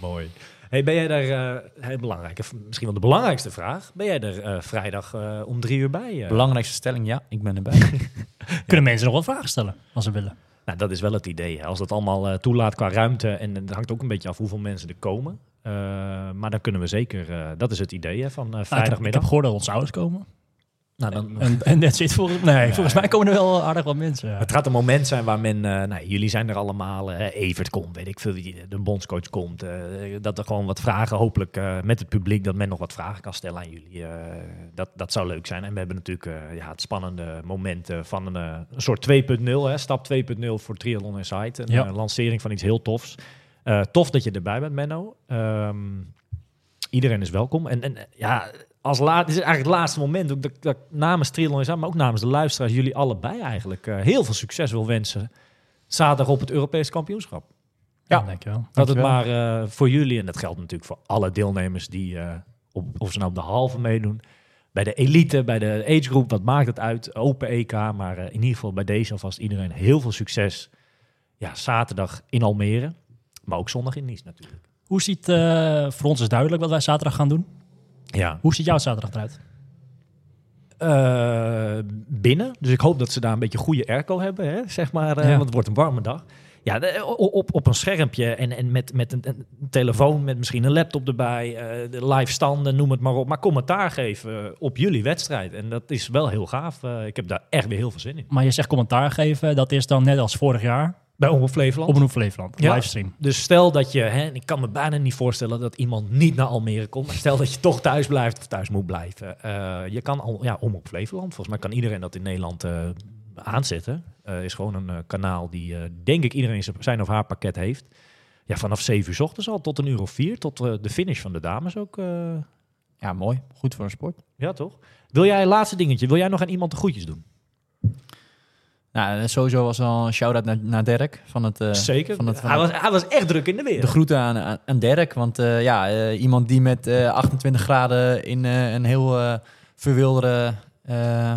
Mooi. Hey, ben jij daar, eh, heel belangrijke, misschien wel de belangrijkste vraag, ben jij er eh, vrijdag eh, om drie uur bij? eh? belangrijkste stelling, ja, ik ben erbij. (laughs) Kunnen mensen nog wat vragen stellen als ze willen? Nou, dat is wel het idee. Hè. Als dat allemaal eh, toelaat qua ruimte, en het hangt ook een beetje af hoeveel mensen er komen. Eh, maar dan kunnen we zeker, eh, dat is het idee hè, van eh, Nou, ik, heb, ik vrijdagmiddag. heb gehoord dat onze ouders komen. Nou, dan, En, en dat zit volgens, nee, volgens mij komen er wel aardig wat mensen. ja. Het gaat een moment zijn waar men, eh, nou, jullie zijn er allemaal, eh, Evert komt, weet ik veel, de bondscoach komt. eh, dat er gewoon wat vragen, hopelijk met het publiek, dat men nog wat vragen kan stellen aan jullie. dat, dat zou leuk zijn. En we hebben natuurlijk ja, het spannende moment van een, soort 2.0, hè, stap 2.0 voor Triathlon Insight. Een Ja. lancering van iets heel tofs. Tof dat je erbij bent, Menno. Ehm, iedereen is welkom. En, en ja, als laat, dit is eigenlijk het laatste moment ook dat, namens Triathlon Insight, maar ook namens de luisteraars, jullie allebei eigenlijk eh, heel veel succes wil wensen. Zaterdag op het Europees kampioenschap. Ja, Ja. dankjewel. Dat het maar eh, voor jullie, en dat geldt natuurlijk voor alle deelnemers die, eh, op, of ze nou op de halve meedoen, bij de elite, bij de age group, wat maakt het uit? Open EK, maar eh, in ieder geval bij deze alvast iedereen heel veel succes. Ja, zaterdag in Almere, maar ook zondag in Nice natuurlijk. Hoe ziet, eh, voor ons is duidelijk wat wij zaterdag gaan doen. Ja, Hoe ziet jouw zaterdag eruit? Eh, binnen. Dus ik hoop dat ze daar een beetje goede airco hebben, hè? zeg maar. eh, Ja. Want het wordt een warme dag. Ja, o- op, op een schermpje en, en met, met een, een telefoon, met misschien een laptop erbij, eh, de live standen, noem het maar op. Maar commentaar geven op jullie wedstrijd. En dat is wel heel gaaf. Eh, ik heb daar echt weer heel veel zin in. Maar je zegt commentaar geven, dat is dan net als vorig jaar Bij Omroep Flevoland. op een Flevoland, Ja. livestream. Dus stel dat je, hè, ik kan me bijna niet voorstellen dat iemand niet naar Almere komt, maar stel dat je toch thuis blijft of thuis moet blijven. Eh, je kan al, ja, om op Flevoland, volgens mij kan iedereen dat in Nederland eh, aanzetten. Eh, is gewoon een eh, kanaal die, eh, denk ik, iedereen zijn- of haar pakket heeft. Ja, vanaf 7 uur 's ochtends al tot een uur of vier, tot eh, de finish van de dames ook. eh, ja, mooi. Goed voor een sport. ja, toch? Wil jij, laatste dingetje, wil jij nog aan iemand de groetjes doen? Nou, sowieso was wel een shout-out naar, naar Dirk van het... eh, Zeker. Van het, van hij, was, hij was echt druk in de weer. de groeten aan, aan, aan Dirk, want eh, ja, eh, iemand die met eh, 28 graden in eh, een heel eh verwilderde eh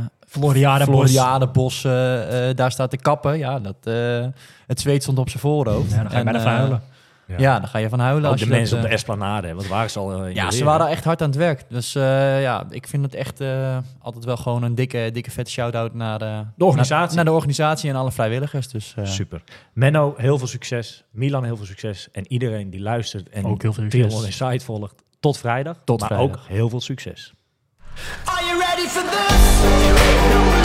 eh, eh, daar staat te kappen. Ja, dat, eh, het zweet stond op zijn voorhoofd. Ja, dan ga je En, bijna eh. Ja, dan ga je van huilen. Ook als de je dat, mensen op eh, de Esplanade, hè, want waren ze al eh, Ja, ze waren echt hard aan het werk. Dus eh, ja, ik vind het echt eh, altijd wel gewoon een dikke, dikke vette shout-out naar de, De organisatie. Naar, naar de organisatie en alle vrijwilligers. Dus eh, Super. Menno, heel veel succes. Milan, heel veel succes. En iedereen die luistert en Ook heel veel succes. Triathlon Insight volgt. Tot vrijdag. Tot maar vrijdag. ook heel veel succes. Are you ready for this?